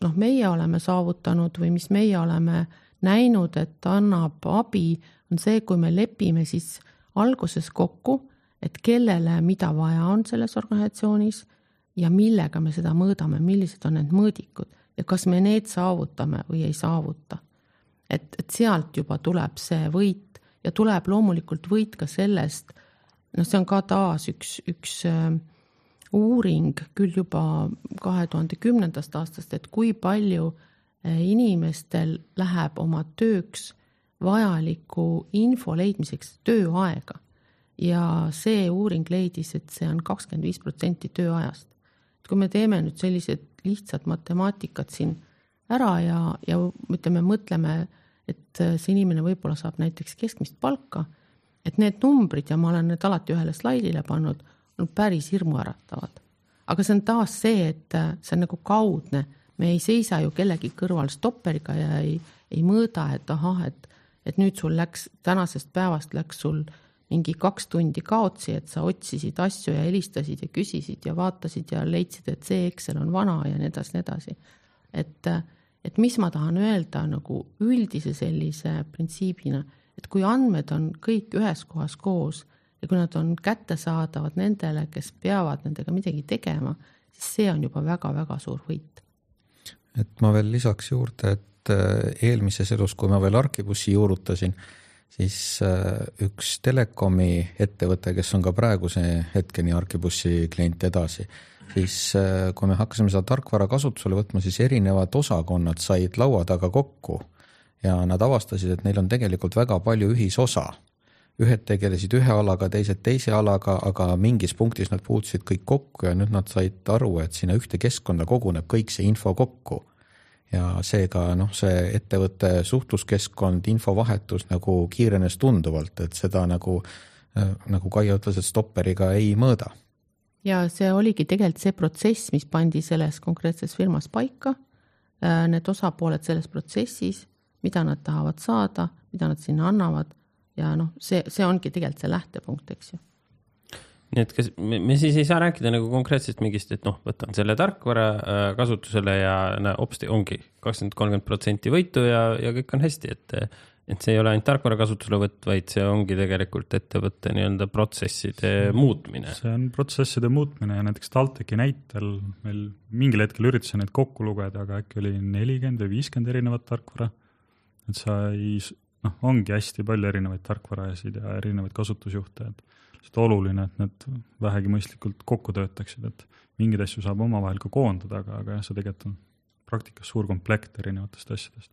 noh, meie oleme saavutanud või mis meie oleme näinud, et annab abi, on see, kui me lepime siis alguses kokku, et kellele mida vaja on selles organisatsioonis ja millega me seda mõõdame, millised on need mõõdikud ja kas me need saavutame või ei saavuta. et, et sealt juba tuleb see võit ja tuleb loomulikult võit ka sellest, noh, see on ka taas üks, üks äh, uuring küll juba kahe tuhande kümnendast aastast, et kui palju äh, inimestel läheb oma tööks vajaliku info leidmiseks tööaega ja see uuring leidis, et see on kakskümmend viis protsenti tööajast. et kui me teeme nüüd sellised lihtsad matemaatikat siin ära ja, ja ütleme, mõtleme, et see inimene võib-olla saab näiteks keskmist palka, et need numbrid ja ma olen need alati ühele slaidile pannud, on päris hirmuäratavad. aga see on taas see, et see on nagu kaudne me ei seisa ju kellegi kõrval stopperiga ja ei, ei mõõda, et ahah, et, et nüüd sul läks, tänasest päevast läks sul mingi kaks tundi kaotsi, et sa otsisid asju ja helistasid ja küsisid ja vaatasid ja leidsid, et see Excel on vana ja nii edasi, nii edasi. et, et mis ma tahan öelda nagu üldise sellise printsiibina, et kui andmed on kõik ühes kohas koos ja kui nad on kättesaadavad nendele, kes peavad nendega midagi tegema, siis see on juba väga-väga suur võit. Et ma veel lisaks juurde, et äh, eelmises elus, kui ma veel Archibussi juurutasin, siis äh, üks telekomi ettevõte, kes on ka praeguse hetkeni Archibussi klient edasi, siis äh, kui me hakkasime seda tarkvara kasutusele võtma, siis erinevad osakonnad said laua taga kokku ja nad avastasid, et neil on tegelikult väga palju ühisosa ühed tegelesid ühe alaga, teised teise alaga, aga mingis punktis nad puutusid kõik kokku ja nüüd nad said aru, et sinna ühte keskkonda koguneb kõik see info kokku. ja seega noh, see ettevõtte suhtluskeskkond, infovahetus nagu kiirenes tunduvalt, et seda nagu, äh, nagu Kaia ütles, et stopperiga ei mõõda. ja see oligi tegelikult see protsess, mis pandi selles konkreetses firmas paika, äh, need osapooled selles protsessis, mida nad tahavad saada, mida nad sinna annavad ja noh, see, see ongi tegelikult see lähtepunkt, eks ju nii et kas me, me siis ei saa rääkida nagu konkreetselt mingist, et noh, võtan selle tarkvara äh, kasutusele ja no, hopsti ongi kakskümmend, kolmkümmend protsenti võitu ja, ja kõik on hästi, et et see ei ole ainult tarkvara kasutuselevõtt, vaid see ongi tegelikult ettevõtte nii-öelda protsesside muutmine. see on protsesside muutmine ja näiteks TalTechi näitel meil mingil hetkel üritasin neid kokku lugeda, aga äkki oli nelikümmend või viiskümmend erinevat tarkvara. Et sa ei noh, ongi hästi palju erinevaid tarkvarajasid ja erinevaid kasutusjuhte, et lihtsalt oluline, et need vähegi mõistlikult kokku töötaksid, et mingeid asju saab omavahel ka koondada, aga, aga jah, see tegelikult on praktikas suur komplekt erinevatest asjadest.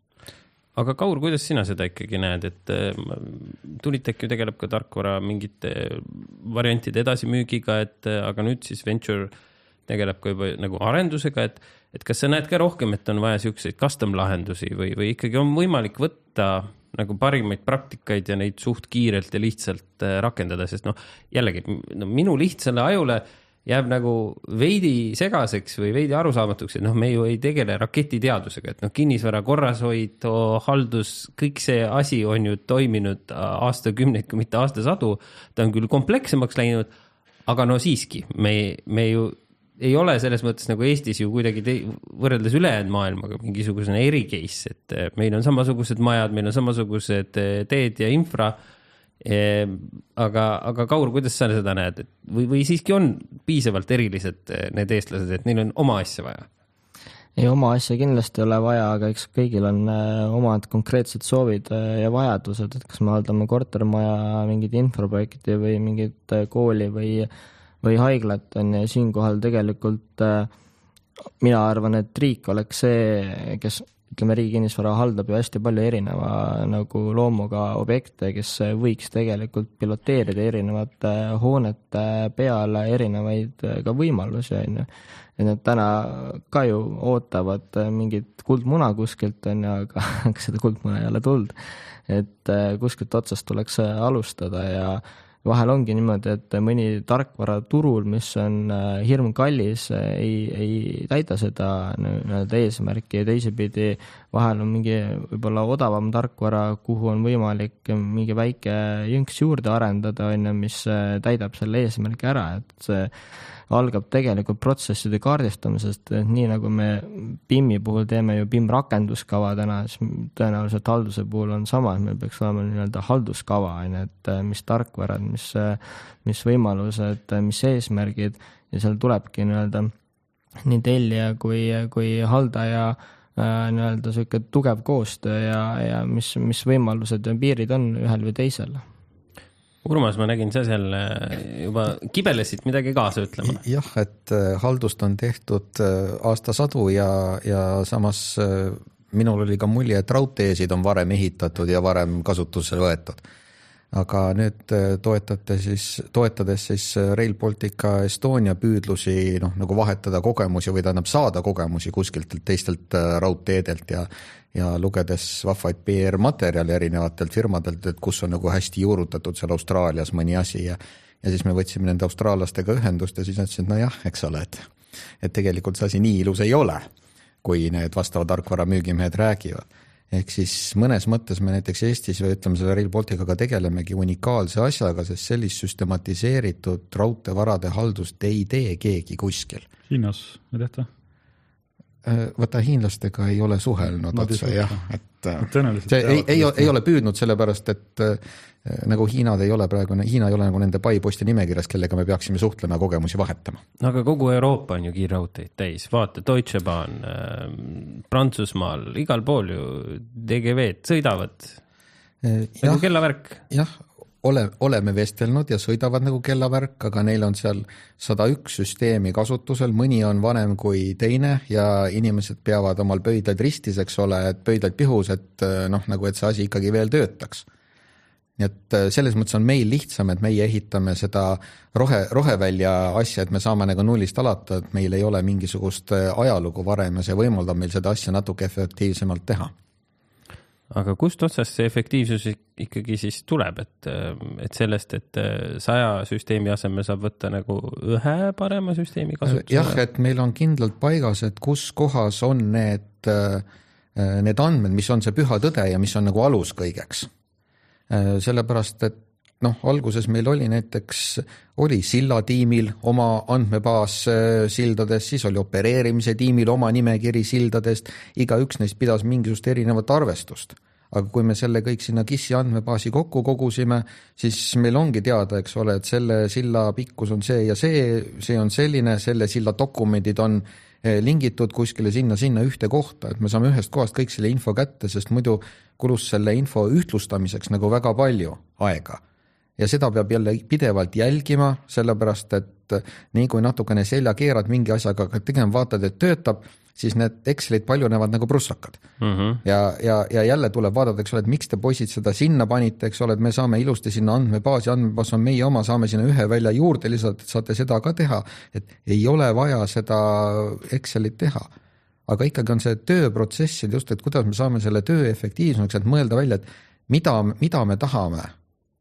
aga Kaur, kuidas sina seda ikkagi näed, et Tulitech ju tegeleb ka tarkvara mingite variantide edasimüügiga, et aga nüüd siis Venture tegeleb ka juba nagu arendusega, et, et kas sa näed ka rohkem, et on vaja siukseid custom lahendusi või, või ikkagi on võimalik võtta nagu parimaid praktikaid ja neid suht kiirelt ja lihtsalt rakendada, sest noh, jällegi no, minu lihtsale ajule äh, jääb nagu veidi segaseks või veidi arusaamatuks, et noh, me ju ei tegele raketiteadusega, et noh, kinnisvara korrashoid, haldus, kõik see asi on ju toiminud aastakümneid, kui mitte aastasadu. ta on küll komplekssemaks läinud, aga no siiski, me, me ju ei ole selles mõttes nagu Eestis ju kuidagi te, võrreldes ülejäänud maailmaga mingisugune eri case, et meil on samasugused majad, meil on samasugused teed ja infra Ehm, aga, aga Kaur, kuidas sa seda näed, et või, või siiski on piisavalt erilised eh, need eestlased, et neil on oma asja vaja? ei, oma asja kindlasti ei ole vaja, aga eks kõigil on eh, omad konkreetsed soovid eh, ja vajadused, et kas me haldame kortermaja mingit infoprojekti või mingit kooli või, või haiglat, on ju, siinkohal tegelikult mina arvan, et riik oleks see, kes ütleme, Riigi Kinnisvara haldab ju hästi palju erineva nagu loomuga objekte, kes võiks tegelikult piloteerida erinevate hoonete peale erinevaid ka võimalusi, on ju. et nad täna ka ju ootavad mingit kuldmuna kuskilt, on ju, aga <laughs> seda kuldmuna ei ole tulnud. et kuskilt otsast tuleks alustada ja vahel ongi niimoodi, et mõni tarkvara turul, mis on äh, hirmkallis, ei, ei täida seda nii-öelda eesmärki. Ja teisipidi vahel on mingi võib-olla odavam tarkvara, kuhu on võimalik mingi väike jõnks juurde arendada, on ju, mis äh, täidab selle eesmärgi ära, et see algab tegelikult protsesside kaardistamisest, et nii nagu me BIM-i puhul teeme ju BIM rakenduskava täna, siis tõenäoliselt halduse puhul on sama, et meil peaks olema nii-öelda halduskava, on ju, et äh, mis tarkvarad, mis, äh, mis võimalused, äh, mis eesmärgid ja seal tulebki nii-öelda nii tellija kui, kui haldaja nii-öelda niisugune tugev koostöö ja, ja mis, mis võimalused ja piirid on ühel või teisel Urmas, ma nägin, sa seal äh, juba kibelesid midagi kaasa ütlema. jah, et äh, haldust on tehtud äh, aastasadu ja, ja samas minul oli ka mulje, et raudteesid on varem ehitatud ja varem kasutusele võetud. Aga nüüd toetate siis, toetades siis Rail Baltica Estonia püüdlusi noh, nagu vahetada kogemusi või tähendab saada kogemusi kuskilt teistelt raudteedelt ja ja lugedes vahvaid PR-materjale erinevatelt firmadelt, et kus on nagu hästi juurutatud seal Austraalias mõni asi ja ja siis me võtsime nende austraallastega ühendust ja siis nad ütlesid, nojah, eks ole, et et tegelikult see asi nii ilus ei ole, kui need vastava tarkvara müügimehed räägivad. Ehk siis mõnes mõttes me näiteks Eestis või ütleme, selle Rail Balticaga tegelemegi unikaalse asjaga, sest sellist süstematiseeritud raudteevarade haldust ei tee keegi kuskil. Hiinas ei tehta? Äh, vaata hiinlastega ei ole suhelnud Nad otse jah, et äh, Tõenäoliselt see ei, ei, ei ole püüdnud, sellepärast et äh, nagu Hiinad ei ole praegu, Hiina ei ole nagu nende paiposti nimekirjas, kellega me peaksime suhtlema ja kogemusi vahetama. no aga kogu Euroopa on ju kiirraudteid täis, vaata Deutsche Bahn äh,, Prantsusmaal, igal pool ju DGV-d sõidavad. Nagu kellavärk. jah, ole, oleme vestelnud ja sõidavad nagu kellavärk, aga neil on seal sada üks süsteemi kasutusel, mõni on vanem kui teine ja inimesed peavad omal pöidlaid ristis, eks ole, et pöidlaid pihus, et noh, nagu et see asi ikkagi veel töötaks. nii et äh, selles mõttes on meil lihtsam, et meie ehitame seda rohe, rohevälja asja, et me saame nagu nullist alata, et meil ei ole mingisugust äh, ajalugu varem ja see võimaldab meil seda asja natuke efektiivsemalt teha aga kust otsast see efektiivsus ikkagi siis tuleb, et, et sellest, et saja süsteemi asemel saab võtta nagu ühe parema süsteemi kasutusele? jah, et meil on kindlalt paigas, et kus kohas on need, need andmed, mis on see püha tõde ja mis on nagu alus kõigeks. sellepärast, et noh, alguses meil oli näiteks, oli sillatiimil oma andmebaas sildades, siis oli opereerimise tiimil oma nimekiri sildadest, igaüks neist pidas mingisugust erinevat arvestust. aga kui me selle kõik sinna KIS-i andmebaasi kokku kogusime, siis meil ongi teada, eks ole, et selle silla pikkus on see ja see, see on selline, selle silla dokumendid on eh, lingitud kuskile sinna-sinna ühte kohta, et me saame ühest kohast kõik selle info kätte, sest muidu kulus selle info ühtlustamiseks nagu väga palju aega ja seda peab jälle pidevalt jälgima, sellepärast et nii kui natukene selja keerad mingi asjaga tegema, vaatad, et töötab, siis need Excelid paljunevad nagu prussakad mm. -hmm. ja, ja, ja jälle tuleb vaadata, eks ole, et miks te poisid seda sinna panite, eks ole, et me saame ilusti sinna andmebaasi, andmebaas on meie oma, saame sinna ühe välja juurde lisada, et saate seda ka teha, et ei ole vaja seda Excelit teha aga ikkagi on see tööprotsess, et just, et kuidas me saame selle töö efektiivsemaks, et mõelda välja, et mida, mida me tahame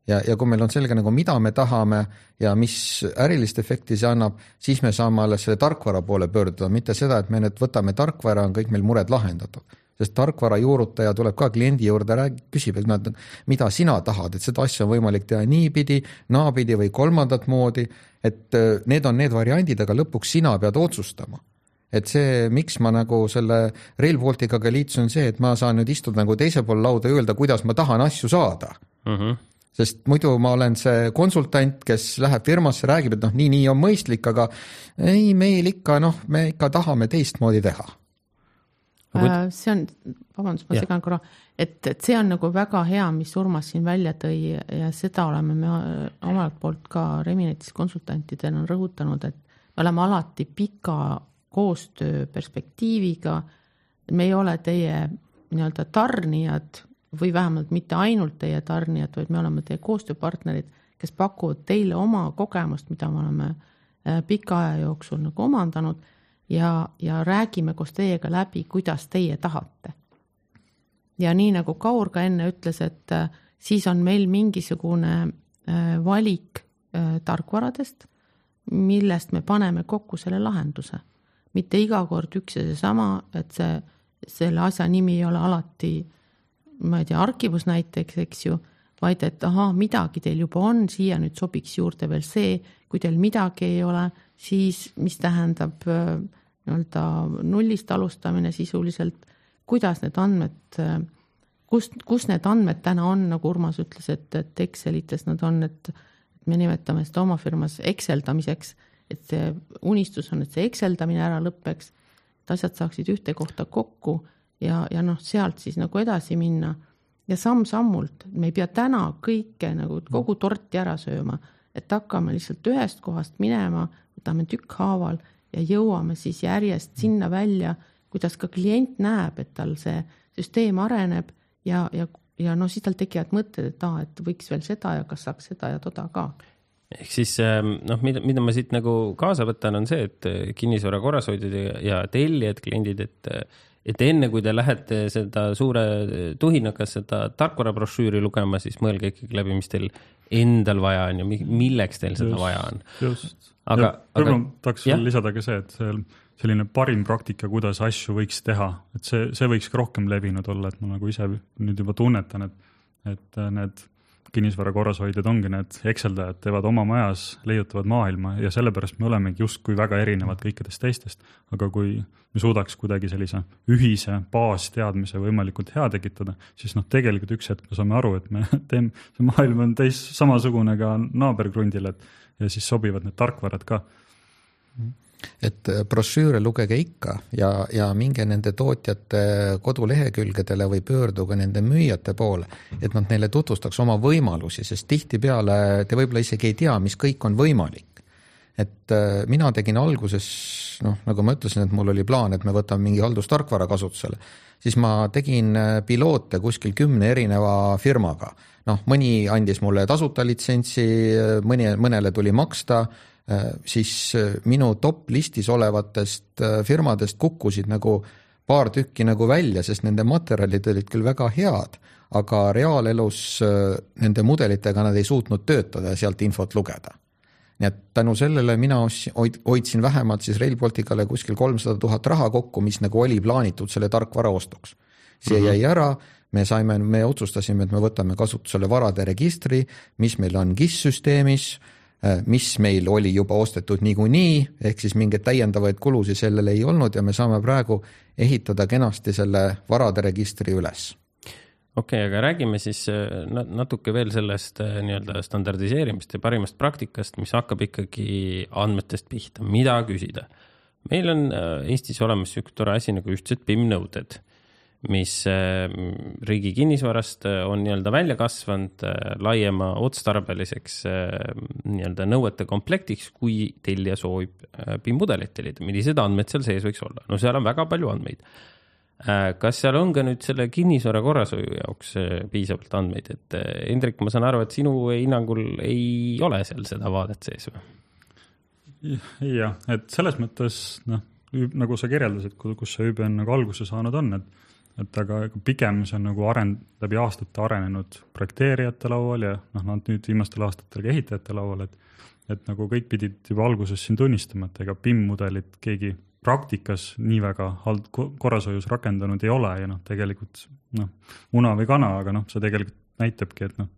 ja, ja kui meil on selge nagu, mida me tahame ja mis ärilist efekti see annab, siis me saame alles selle tarkvara poole pöörduda, mitte seda, et me nüüd võtame tarkvara, on kõik meil mured lahendatud. sest tarkvara juurutaja tuleb ka kliendi juurde, räägib, küsib, et nad, mida sina tahad, et seda asja on võimalik teha niipidi, naapidi või kolmandat moodi, et äh, need on need variandid, aga lõpuks sina pead otsustama et see, miks ma nagu selle Rail Balticaga liitusin, see, et ma saan nüüd istuda nagu teisel pool lauda ja öelda, kuidas ma tahan asju saada mm. -hmm sest muidu ma olen see konsultant, kes läheb firmasse, räägib, et noh, nii, nii on mõistlik, aga ei, meil ikka noh, me ikka tahame teistmoodi teha. Äh, see on, vabandust, ma segan korra, et, et see on nagu väga hea, mis Urmas siin välja tõi ja seda oleme me omalt poolt ka Reminetis konsultantidena rõhutanud, et me oleme alati pika koostöö perspektiiviga. me ei ole teie nii-öelda tarnijad või vähemalt mitte ainult teie tarnijad, vaid me oleme teie koostööpartnerid, kes pakuvad teile oma kogemust, mida me oleme äh, pika aja jooksul nagu omandanud ja, ja räägime koos teiega läbi, kuidas teie tahate. ja nii nagu Kaur ka enne ütles, et äh, siis on meil mingisugune äh, valik tarkvaradest, millest me paneme kokku selle lahenduse. mitte iga kord üks ja seesama, et see, selle asja nimi ei ole alati äh, ma ei tea, Archivus näiteks, eks ju, vaid et ahaa, midagi teil juba on, siia nüüd sobiks juurde veel see, kui teil midagi ei ole, siis mis tähendab äh, nii-öelda nullist alustamine sisuliselt, kuidas need andmed, äh, kust, kus need andmed täna on, nagu Urmas ütles, et, et Excelites nad on, et me nimetame seda oma firmas Exceldamiseks, et see unistus on, et see Exceldamine ära lõpeks, et asjad saaksid ühte kohta kokku ja, ja noh, sealt siis nagu edasi minna. Ja samm-sammult, me ei pea täna kõike nagu kogu torti ära sööma, et hakkame lihtsalt ühest kohast minema, võtame tükkhaaval ja jõuame siis järjest sinna välja, kuidas ka klient näeb, et tal see süsteem areneb ja, ja, ja noh, siis tal tekivad mõtted, et aa, et võiks veel seda ja kas saaks seda ja toda ka. Ehk siis ähm, noh, mida, mida ma siit nagu kaasa võtan, on see, et kinnisvara korrashoidjad ja, ja tellijad, kliendid, et et enne kui te lähete seda suure tuhinaga seda tarkvarabrošüüri lugema, siis mõelge ikkagi läbi, mis teil endal vaja on ja milleks teil seda just, vaja on. just, aga, aga tahaks veel lisada ka see, et selline parim praktika, kuidas asju võiks teha, et see, see võiks ka rohkem levinud olla, et ma nagu ise nüüd juba tunnetan, et, et need kinnisvara korrashoidjad ongi need Exceldajad, teevad oma majas, leiutavad maailma ja sellepärast me olemegi justkui väga erinevad kõikidest teistest. aga kui me suudaks kuidagi sellise ühise baasteadmise võimalikult hea tekitada, siis noh, tegelikult üks hetk me saame aru, et me <laughs> teeme, see maailm on täis samasugune ka naaberkrundil, et ja siis sobivad need tarkvarad ka et äh, brošüüre lugege ikka ja, ja minge nende tootjate kodulehekülgedele või pöörduge nende müüjate poole, et nad neile tutvustaks oma võimalusi, sest tihtipeale te võib-olla isegi ei tea, mis kõik on võimalik. et äh, mina tegin alguses, noh, nagu ma ütlesin, et mul oli plaan, et me võtame mingi haldustarkvara kasutusele, siis ma tegin äh, piloote kuskil kümne erineva firmaga. noh, mõni andis mulle tasuta litsentsi, mõni, mõnele tuli maksta siis äh, minu top listis olevatest äh, firmadest kukkusid nagu paar tükki nagu välja, sest nende materjalid olid küll väga head, aga reaalelus nende mudelitega nad ei suutnud töötada ja sealt infot lugeda. nii et tänu sellele mina hoid-, hoidsin vähemalt siis Rail Balticale kuskil kolmsada tuhat raha kokku, mis nagu oli plaanitud selle tarkvara ostuks. see mm -hmm. jäi ära, me saime, me otsustasime, et me võtame kasutusele varade registri, mis meil on GIS-süsteemis Äh, mis meil oli juba ostetud niikuinii, ehk siis mingeid täiendavaid kulusid sellele ei olnud ja me saame praegu ehitada kenasti selle varade registri üles. okei okay,, aga räägime siis äh, natuke veel sellest äh, nii-öelda standardiseerimist ja parimast praktikast, mis hakkab ikkagi andmetest pihta, mida küsida. meil on Eestis olemas niisugune tore asi nagu ühtsed PIM nõuded mis riigi kinnisvarast on nii-öelda välja kasvanud laiema otstarbeliseks nii-öelda nõuete komplektiks, kui tellija soovib PIM-mudelit tellida, millised andmed seal sees võiks olla, no seal on väga palju andmeid. Äh, kas seal on ka nüüd selle kinnisvara korrashoiu jaoks äh, piisavalt andmeid, et äh, Hendrik, ma saan aru, et sinu hinnangul ei ole seal seda vaadet sees või? jah, et selles mõttes noh, nagu sa kirjeldasid, kus see ÜBN nagu alguse saanud on, et et aga pigem see on nagu arend-, läbi aastate arenenud projekteerijate laual ja noh, nad nüüd viimastel aastatel ka ehitajate laual, et et nagu kõik pidid juba alguses siin tunnistama, et ega PIM-mudelit keegi praktikas nii väga hald-, korrashoius rakendanud ei ole ja noh, tegelikult noh, muna või kana, aga noh, see tegelikult näitabki, et noh,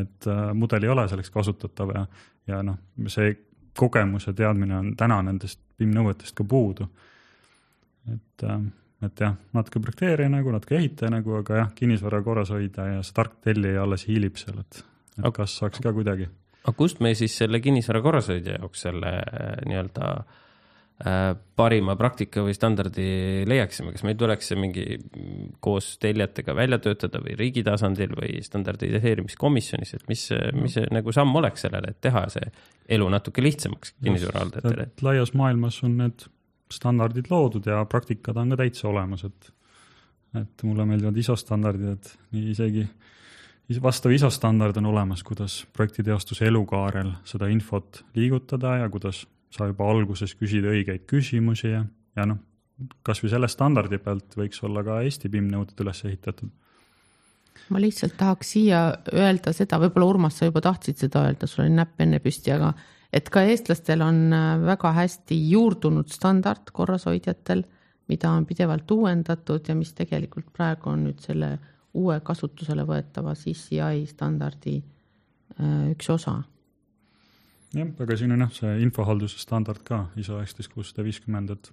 et äh, mudel ei ole selleks kasutatav ja, ja noh, see kogemus ja teadmine on täna nendest BIM nõuetest ka puudu. et äh,, et jah, natuke projekteerija nägu, natuke ehitaja nägu, aga jah, kinnisvara korrashoidja ja see tark tellija alles hiilib seal, et, et aga, kas saaks ka kuidagi. aga kust me siis selle kinnisvara korrashoidja jaoks selle äh, nii-öelda äh, parima praktika või standardi leiaksime, kas meil tuleks see mingi koos tellijatega välja töötada või riigi tasandil või standardiseerimiskomisjonis, et mis, mis see nagu samm oleks sellele, et teha see elu natuke lihtsamaks kinnisvarahaldajatele? laias maailmas on need standardid loodud ja praktikad on ka täitsa olemas, et et mulle meeldivad ISO standardid, et isegi vastav ISO standard on olemas, kuidas projektiteostuse elukaarel seda infot liigutada ja kuidas sa juba alguses küsid õigeid küsimusi ja, ja noh, kasvõi selle standardi pealt võiks olla ka Eesti BIM nõuded üles ehitatud. ma lihtsalt tahaks siia öelda seda, võib-olla Urmas, sa juba tahtsid seda öelda, sul oli näpp enne püsti, aga et ka eestlastel on äh, väga hästi juurdunud standard korrashoidjatel, mida on pidevalt uuendatud ja mis tegelikult praegu on nüüd selle uue kasutusele võetava CCI standardi äh, üks osa. Jah, aga siin on jah, see infohalduse standard ka ISO üheksateist kuussada viiskümmend, et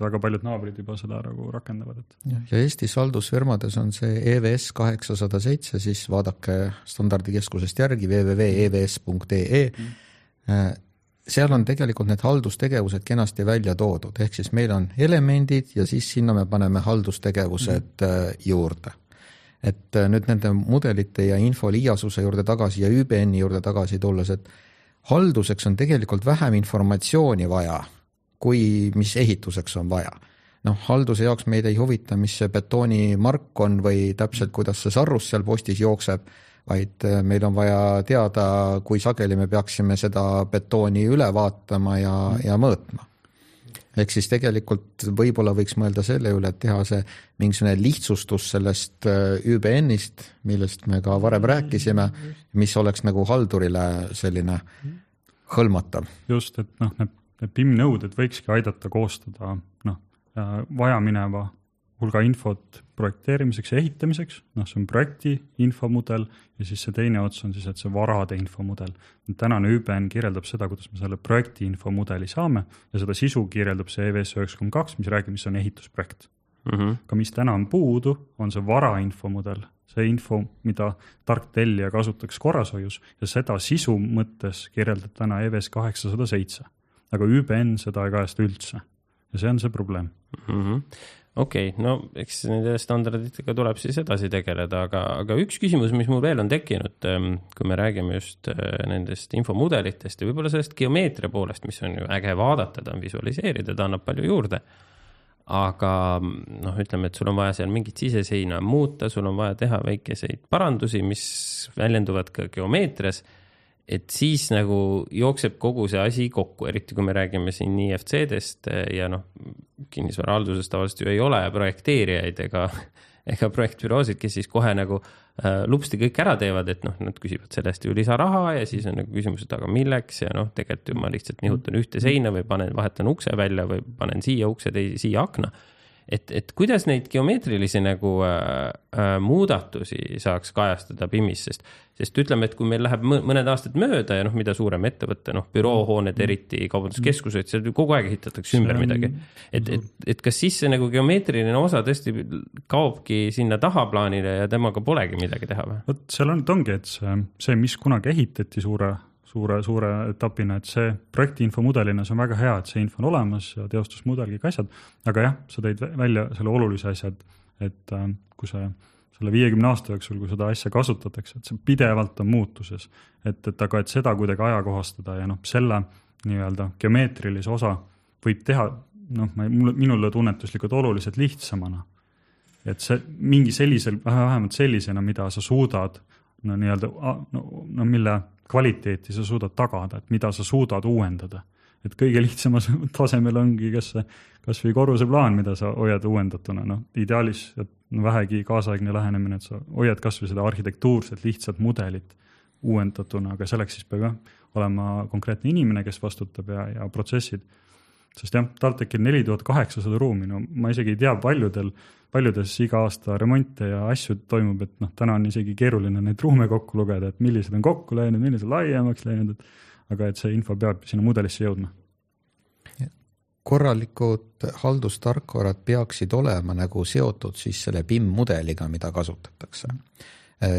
väga paljud naabrid juba seda nagu rakendavad, et. ja Eestis haldusfirmades on see EVS kaheksasada seitse, siis vaadake standardikeskusest järgi www.evs.ee mm.. Äh, seal on tegelikult need haldustegevused kenasti välja toodud, ehk siis meil on elemendid ja siis sinna me paneme haldustegevused mm. juurde et äh, nüüd nende mudelite ja info liiasuse juurde tagasi ja ÜBN-i juurde tagasi tulles, et halduseks on tegelikult vähem informatsiooni vaja, kui mis ehituseks on vaja. noh, halduse jaoks meid ei huvita, mis see betoonimark on või täpselt, kuidas see sarrus seal postis jookseb, vaid äh, meil on vaja teada, kui sageli me peaksime seda betooni üle vaatama ja, ja mõõtma. Ehk siis tegelikult võib-olla võiks mõelda selle üle, et teha see mingisugune lihtsustus sellest äh, ÜBN-ist, millest me ka varem rääkisime, mis oleks nagu haldurile selline hõlmatav. just, et noh, need, need PIM nõuded võikski aidata koostada noh, äh, vajamineva hulga infot projekteerimiseks ja ehitamiseks, noh, see on projekti infomudel ja siis see teine ots on siis, et see varade infomudel. tänane ÜBN kirjeldab seda, kuidas me selle projekti infomudeli saame ja seda sisu kirjeldab see EVS üheksa koma kaks, mis räägib, mis on ehitusprojekt mm. -hmm. aga mis täna on puudu, on see vara infomudel, see info, mida tark tellija kasutaks korrashoius ja seda sisu mõttes kirjeldab täna EVS kaheksasada seitse. aga ÜBN seda ei kajasta üldse ja see on see probleem mm. -hmm okei okay,, no eks nende standarditega tuleb siis edasi tegeleda, aga, aga üks küsimus, mis mul veel on tekkinud, ähm, kui me räägime just äh, nendest infomudelitest ja võib-olla sellest geomeetria poolest, mis on ju äge vaadata, ta on visualiseerida, ta annab palju juurde. aga noh, ütleme, et sul on vaja seal mingit siseseina muuta, sul on vaja teha väikeseid parandusi, mis väljenduvad ka geomeetrias et siis nagu jookseb kogu see asi kokku, eriti kui me räägime siin IFC-dest ja noh, kinnisvarahalduses tavaliselt ju ei ole projekteerijaid ega, <laughs> ega projektbüroosid, kes siis kohe nagu äh, lupsti kõik ära teevad, et noh, nad küsivad selle eest ju lisaraha ja siis on nagu küsimus, et aga milleks ja noh, tegelikult ju ma lihtsalt nihutan ühte seina või panen, vahetan ukse välja või panen siia ukse, siia akna et, et kuidas neid geomeetrilisi nagu äh, äh, muudatusi saaks kajastada BIM-is, sest, sest ütleme, et kui meil läheb mõned aastad mööda ja noh, mida suurem ettevõte, noh, büroohooned, eriti kaubanduskeskused, seal ju kogu aeg ehitatakse ümber midagi. et, et, et kas siis see nagu geomeetriline osa tõesti kaobki sinna tahaplaanile ja temaga polegi midagi teha või? vot seal on, ongi, et see, see, mis kunagi ehitati suure suure, suure etapina, et see projekti infomudelina, see on väga hea, et see info on olemas ja teostusmudel, kõik asjad, aga jah, sa tõid välja selle olulise asja, et et äh, kui see selle viiekümne aasta jooksul, kui seda asja kasutatakse, et see pidevalt on muutuses. et, et aga, et seda kuidagi ajakohastada ja noh, selle nii-öelda geomeetrilise osa võib teha noh, ma, mulle, minule tunnetuslikult oluliselt lihtsamana. et see mingi sellisel, vähemalt sellisena, mida sa suudad no nii-öelda no, no mille kvaliteeti sa suudad tagada, et mida sa suudad uuendada. et kõige lihtsamal <laughs> tasemel ongi kas see, kas või korruseplaan, mida sa hoiad uuendatuna, noh ideaalis no, vähegi kaasaegne lähenemine, et sa hoiad kas või seda arhitektuurset lihtsat mudelit uuendatuna, aga selleks siis peab jah, olema konkreetne inimene, kes vastutab ja, ja protsessid. Sest jah, TalTechil neli tuhat kaheksasada ruumi, no ma isegi ei tea, paljudel, paljudes iga aasta remonte ja asju toimub, et noh, täna on isegi keeruline neid ruume kokku lugeda, et millised on kokku läinud, millised laiemaks läinud, et aga et see info peab sinna mudelisse jõudma korralikud haldustarkvarad peaksid olema nagu seotud siis selle BIM mudeliga, mida kasutatakse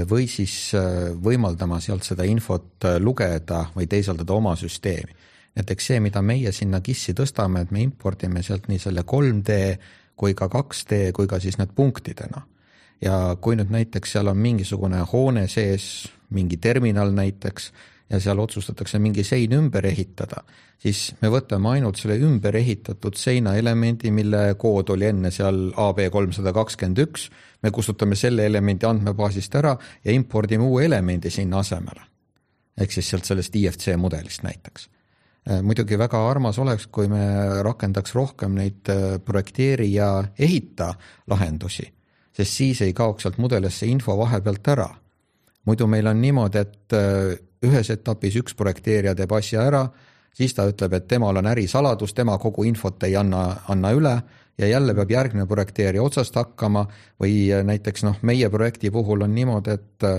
või siis äh, võimaldama sealt seda infot äh, lugeda või teisaldada oma süsteemi. Näiteks see, mida meie sinna KIS-i tõstame, et me impordime sealt nii selle 3D kui ka 2D kui ka siis need punktidena. ja kui nüüd näiteks seal on mingisugune hoone sees, mingi terminal näiteks, ja seal otsustatakse mingi sein ümber ehitada, siis me võtame ainult selle ümber ehitatud seinaelemendi, mille kood oli enne seal AB kolmsada kakskümmend üks, me kustutame selle elemendi andmebaasist ära ja impordime uue elemendi sinna asemele. ehk siis sealt sellest IFC mudelist näiteks. Äh, muidugi väga armas oleks, kui me rakendaks rohkem neid äh, projekteeri ja ehita lahendusi, sest siis ei kaoks sealt mudelisse info vahepealt ära. muidu meil on niimoodi, et äh, ühes etapis üks projekteerija teeb asja ära, siis ta ütleb, et temal on ärisaladus, tema kogu infot ei anna, anna üle ja jälle peab järgmine projekteerija otsast hakkama või näiteks noh, meie projekti puhul on niimoodi, et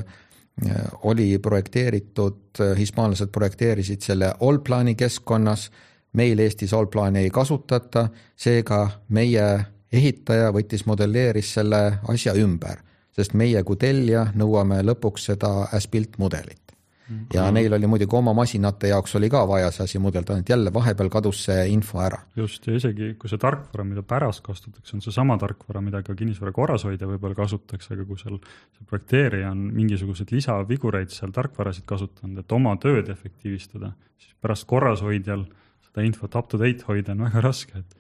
oli projekteeritud, hispaanlased projekteerisid selle allplaani keskkonnas, meil Eestis allplaani ei kasutata, seega meie ehitaja võttis, modelleeris selle asja ümber, sest meie kui tellija nõuame lõpuks seda as-built mudelit ja mm -hmm. neil oli muidugi oma masinate jaoks oli ka vaja see asi mudeldada, et jälle vahepeal kadus see info ära. just, ja isegi kui see tarkvara, mida pärast kasutatakse, on seesama tarkvara, mida ka kinnisvara korrashoidja võib-olla kasutatakse, aga kui seal see projekteerija on mingisuguseid lisavigureid seal tarkvarasid kasutanud, et oma tööd efektiivistada, siis pärast korrashoidjal seda infot up to date hoida on väga raske, et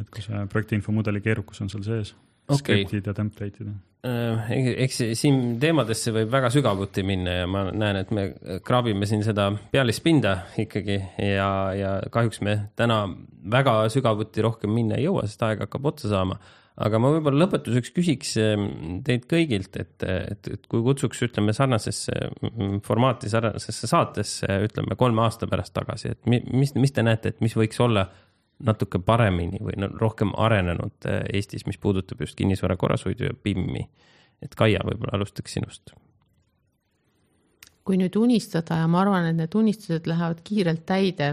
et kui see projektiinfomudeli keerukus on seal sees okay., skriptid ja template'id eks siin teemadesse võib väga sügavuti minna ja ma näen, et me kraabime siin seda pealispinda ikkagi ja, ja kahjuks me täna väga sügavuti rohkem minna ei jõua, sest aeg hakkab otsa saama. aga ma võib-olla lõpetuseks küsiks ähm, teilt kõigilt, et, et, et kui kutsuks, ütleme sarnasesse mm, formaati, sarnasesse saatesse, ütleme kolme aasta pärast tagasi, et mis, mis te näete, et mis võiks olla natuke paremini või no rohkem arenenud äh, Eestis, mis puudutab just kinnisvara korrashoidu ja PIM-i. et Kaia, võib-olla alustaks sinust. kui nüüd unistada ja ma arvan, et need unistused lähevad kiirelt täide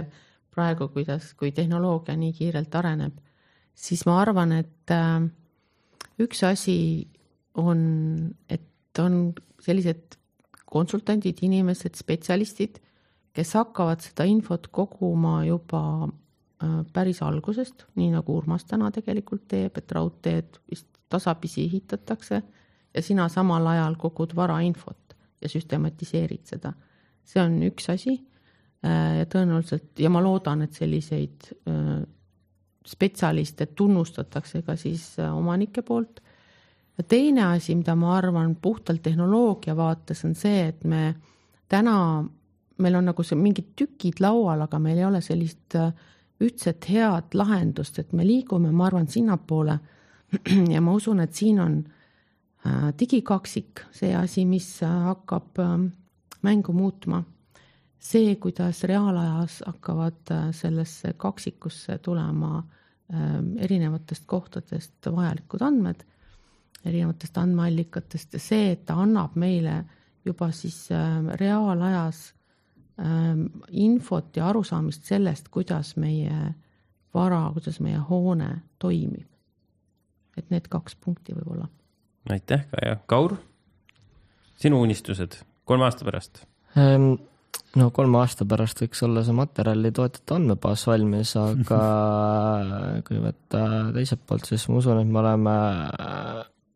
praegu, kuidas, kui tehnoloogia nii kiirelt areneb, siis ma arvan, et äh, üks asi on, et on sellised konsultandid, inimesed, spetsialistid, kes hakkavad seda infot koguma juba päris algusest, nii nagu Urmas täna tegelikult teeb, et raudteed vist tasapisi ehitatakse ja sina samal ajal kogud varainfot ja süstematiseerid seda. see on üks asi äh, ja tõenäoliselt ja ma loodan, et selliseid äh, spetsialiste tunnustatakse ka siis omanike poolt. ja teine asi, mida ma arvan puhtalt tehnoloogia vaates, on see, et me täna, meil on nagu see mingid tükid laual, aga meil ei ole sellist äh, ühtset head lahendust, et me liigume, ma arvan, sinnapoole. <clears throat> ja ma usun, et siin on äh, digikaksik see asi, mis äh, hakkab ähm, mängu muutma. see, kuidas reaalajas hakkavad äh, sellesse kaksikusse tulema ähm, erinevatest kohtadest vajalikud andmed, erinevatest andmeallikatest ja see, et ta annab meile juba siis reaalajas Ähm, infot ja arusaamist sellest, kuidas meie vara, kuidas meie hoone toimib. et need kaks punkti võib-olla. aitäh, Kaia. Kaur, sinu unistused kolme aasta pärast? Ehm, no kolme aasta pärast võiks olla see materjali toetatud andmebaas valmis, aga <laughs> kui võtta teiselt poolt, siis ma usun, et me oleme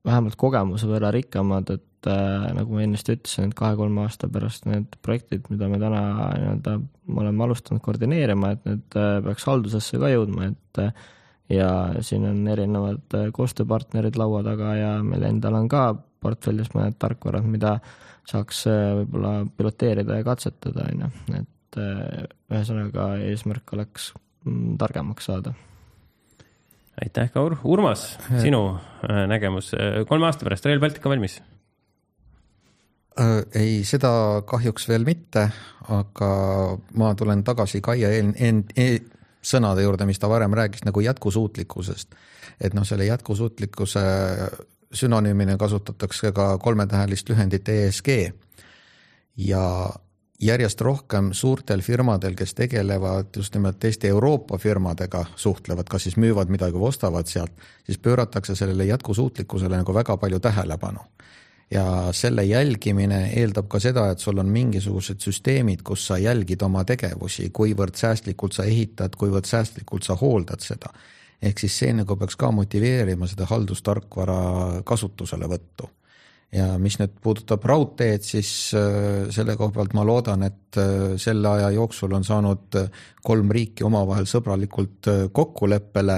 vähemalt kogemuse võrra rikkamad, et äh, nagu ma ennist ütlesin, et kahe-kolme aasta pärast need projektid, mida me täna nii-öelda oleme alustanud koordineerima, et need äh, peaks haldusesse ka jõudma, et äh, ja siin on erinevad äh, koostööpartnerid laua taga ja meil endal on ka portfellis mõned tarkvarad, mida saaks äh, võib-olla piloteerida ja katsetada, on ju, et äh, ühesõnaga eesmärk oleks mm, targemaks saada aitäh, Kaur. Urmas, sinu äh, nägemus, äh, kolme aasta pärast Rail Baltic on valmis? Äh, ei, seda kahjuks veel mitte, aga ma tulen tagasi Kaia eel, en, e, sõnade juurde, mis ta varem rääkis nagu jätkusuutlikkusest. et noh, selle jätkusuutlikkuse sünonüümina kasutatakse ka kolmetähelist lühendit ESG ja järjest rohkem suurtel firmadel, kes tegelevad just nimelt teiste Euroopa firmadega, suhtlevad, kas siis müüvad midagi või ostavad sealt, siis pööratakse sellele jätkusuutlikkusele nagu väga palju tähelepanu. Ja selle jälgimine eeldab ka seda, et sul on mingisugused süsteemid, kus sa jälgid oma tegevusi, kuivõrd säästlikult sa ehitad, kuivõrd säästlikult sa hooldad seda. ehk siis see nagu peaks ka motiveerima seda haldustarkvara kasutuselevõttu ja mis nüüd puudutab raudteed, siis äh, selle koha pealt ma loodan, et äh, selle aja jooksul on saanud äh, kolm riiki omavahel sõbralikult kokkuleppele,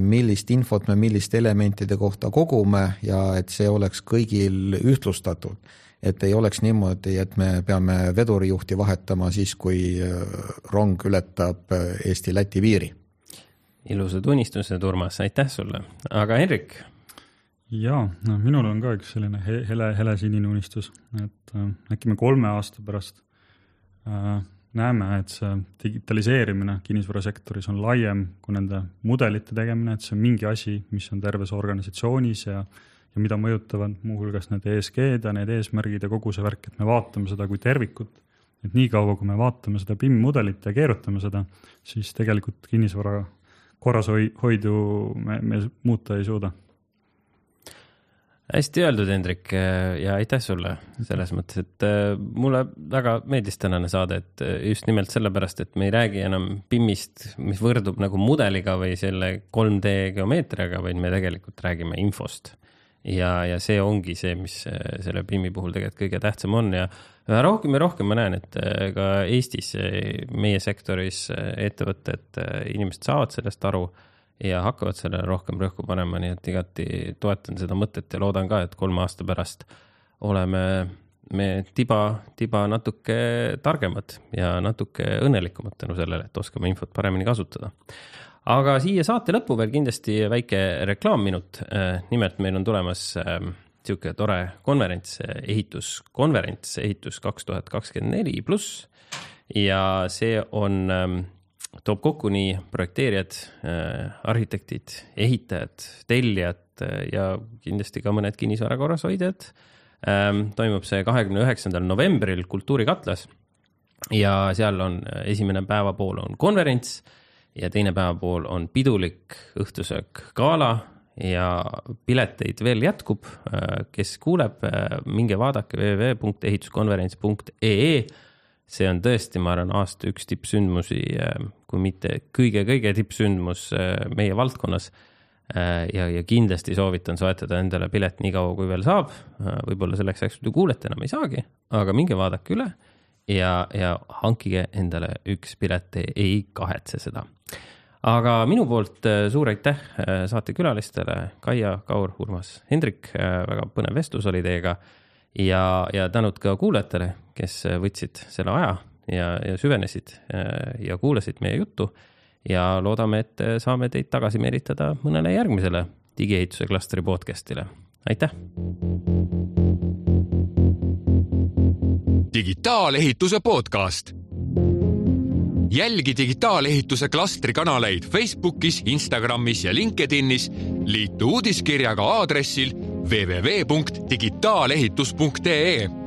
millist infot me milliste elementide kohta kogume ja et see oleks kõigil ühtlustatud. et ei oleks niimoodi, et me peame vedurijuhti vahetama siis, kui rong ületab Eesti-Läti piiri. ilusad unistused, Urmas, aitäh sulle, aga Henrik jaa, no minul on ka üks selline he hele, helesinine unistus, et äh, äkki me kolme aasta pärast äh, näeme, et see digitaliseerimine kinnisvarasektoris on laiem kui nende mudelite tegemine, et see on mingi asi, mis on terves organisatsioonis ja ja mida mõjutavad muuhulgas need ESG-d ja need eesmärgid ja kogu see värk, et me vaatame seda kui tervikut, et niikaua, kui me vaatame seda BIM mudelit ja keerutame seda, siis tegelikult kinnisvara korrashoidu me, me muuta ei suuda hästi öeldud, Hendrik ja aitäh sulle selles mõttes, et äh, mulle väga meeldis tänane saade, et äh, just nimelt sellepärast, et me ei räägi enam BIM-ist, mis võrdub nagu mudeliga või selle 3D geomeetriaga, vaid me tegelikult räägime infost. ja, ja see ongi see, mis äh, selle BIM-i puhul tegelikult kõige tähtsam on ja üha rohkem ja rohkem ma näen, et ka Eestis, meie sektoris ettevõtted, inimesed saavad sellest aru ja hakkavad sellele rohkem rõhku panema, nii et igati toetan seda mõtet ja loodan ka, et kolme aasta pärast oleme me tiba, tiba natuke targemad ja natuke õnnelikumad tänu sellele, et oskame infot paremini kasutada. aga siia saate lõppu veel kindlasti väike reklaamminut. nimelt meil on tulemas niisugune ähm, tore konverents, ehituskonverents, ehitus kaks tuhat kakskümmend neli pluss ja see on ähm, toob kokku nii projekteerijad, äh, arhitektid, ehitajad, tellijad äh, ja kindlasti ka mõned kinnisvara korrashoidjad. Ähm, toimub see kahekümne üheksandal novembril Kultuurikatlas ja seal on äh, esimene päevapool on konverents ja teine päevapool on pidulik õhtusöök gala ja pileteid veel jätkub. kes kuuleb, minge vaadake www.ehituskonverents.ee see on tõesti, ma arvan, aasta üks tippsündmusi, äh, kui mitte kõige-kõige tippsündmus äh, meie valdkonnas. Äh, ja, ja kindlasti soovitan soetada endale pilet nii kaua, kui veel saab. võib-olla selleks ajaks, kui te kuulete, enam ei saagi, aga minge vaadake üle ja, ja hankige endale üks pilet, ei kahetse seda. aga minu poolt suur aitäh saatekülalistele, Kaia, Kaur, Urmas, Hendrik, väga põnev vestlus oli teiega ja, ja tänud ka kuulajatele, kes võtsid selle aja ja, ja süvenesid äh, ja kuulasid meie juttu. ja loodame, et saame teid tagasi meelitada mõnele järgmisele digiehituse klastri podcast'ile. aitäh. digitaalehituse podcast. jälgi digitaalehituse klastri kanaleid Facebookis, Instagramis ja LinkedInis. liitu uudiskirjaga aadressil www.digitaalehitus.ee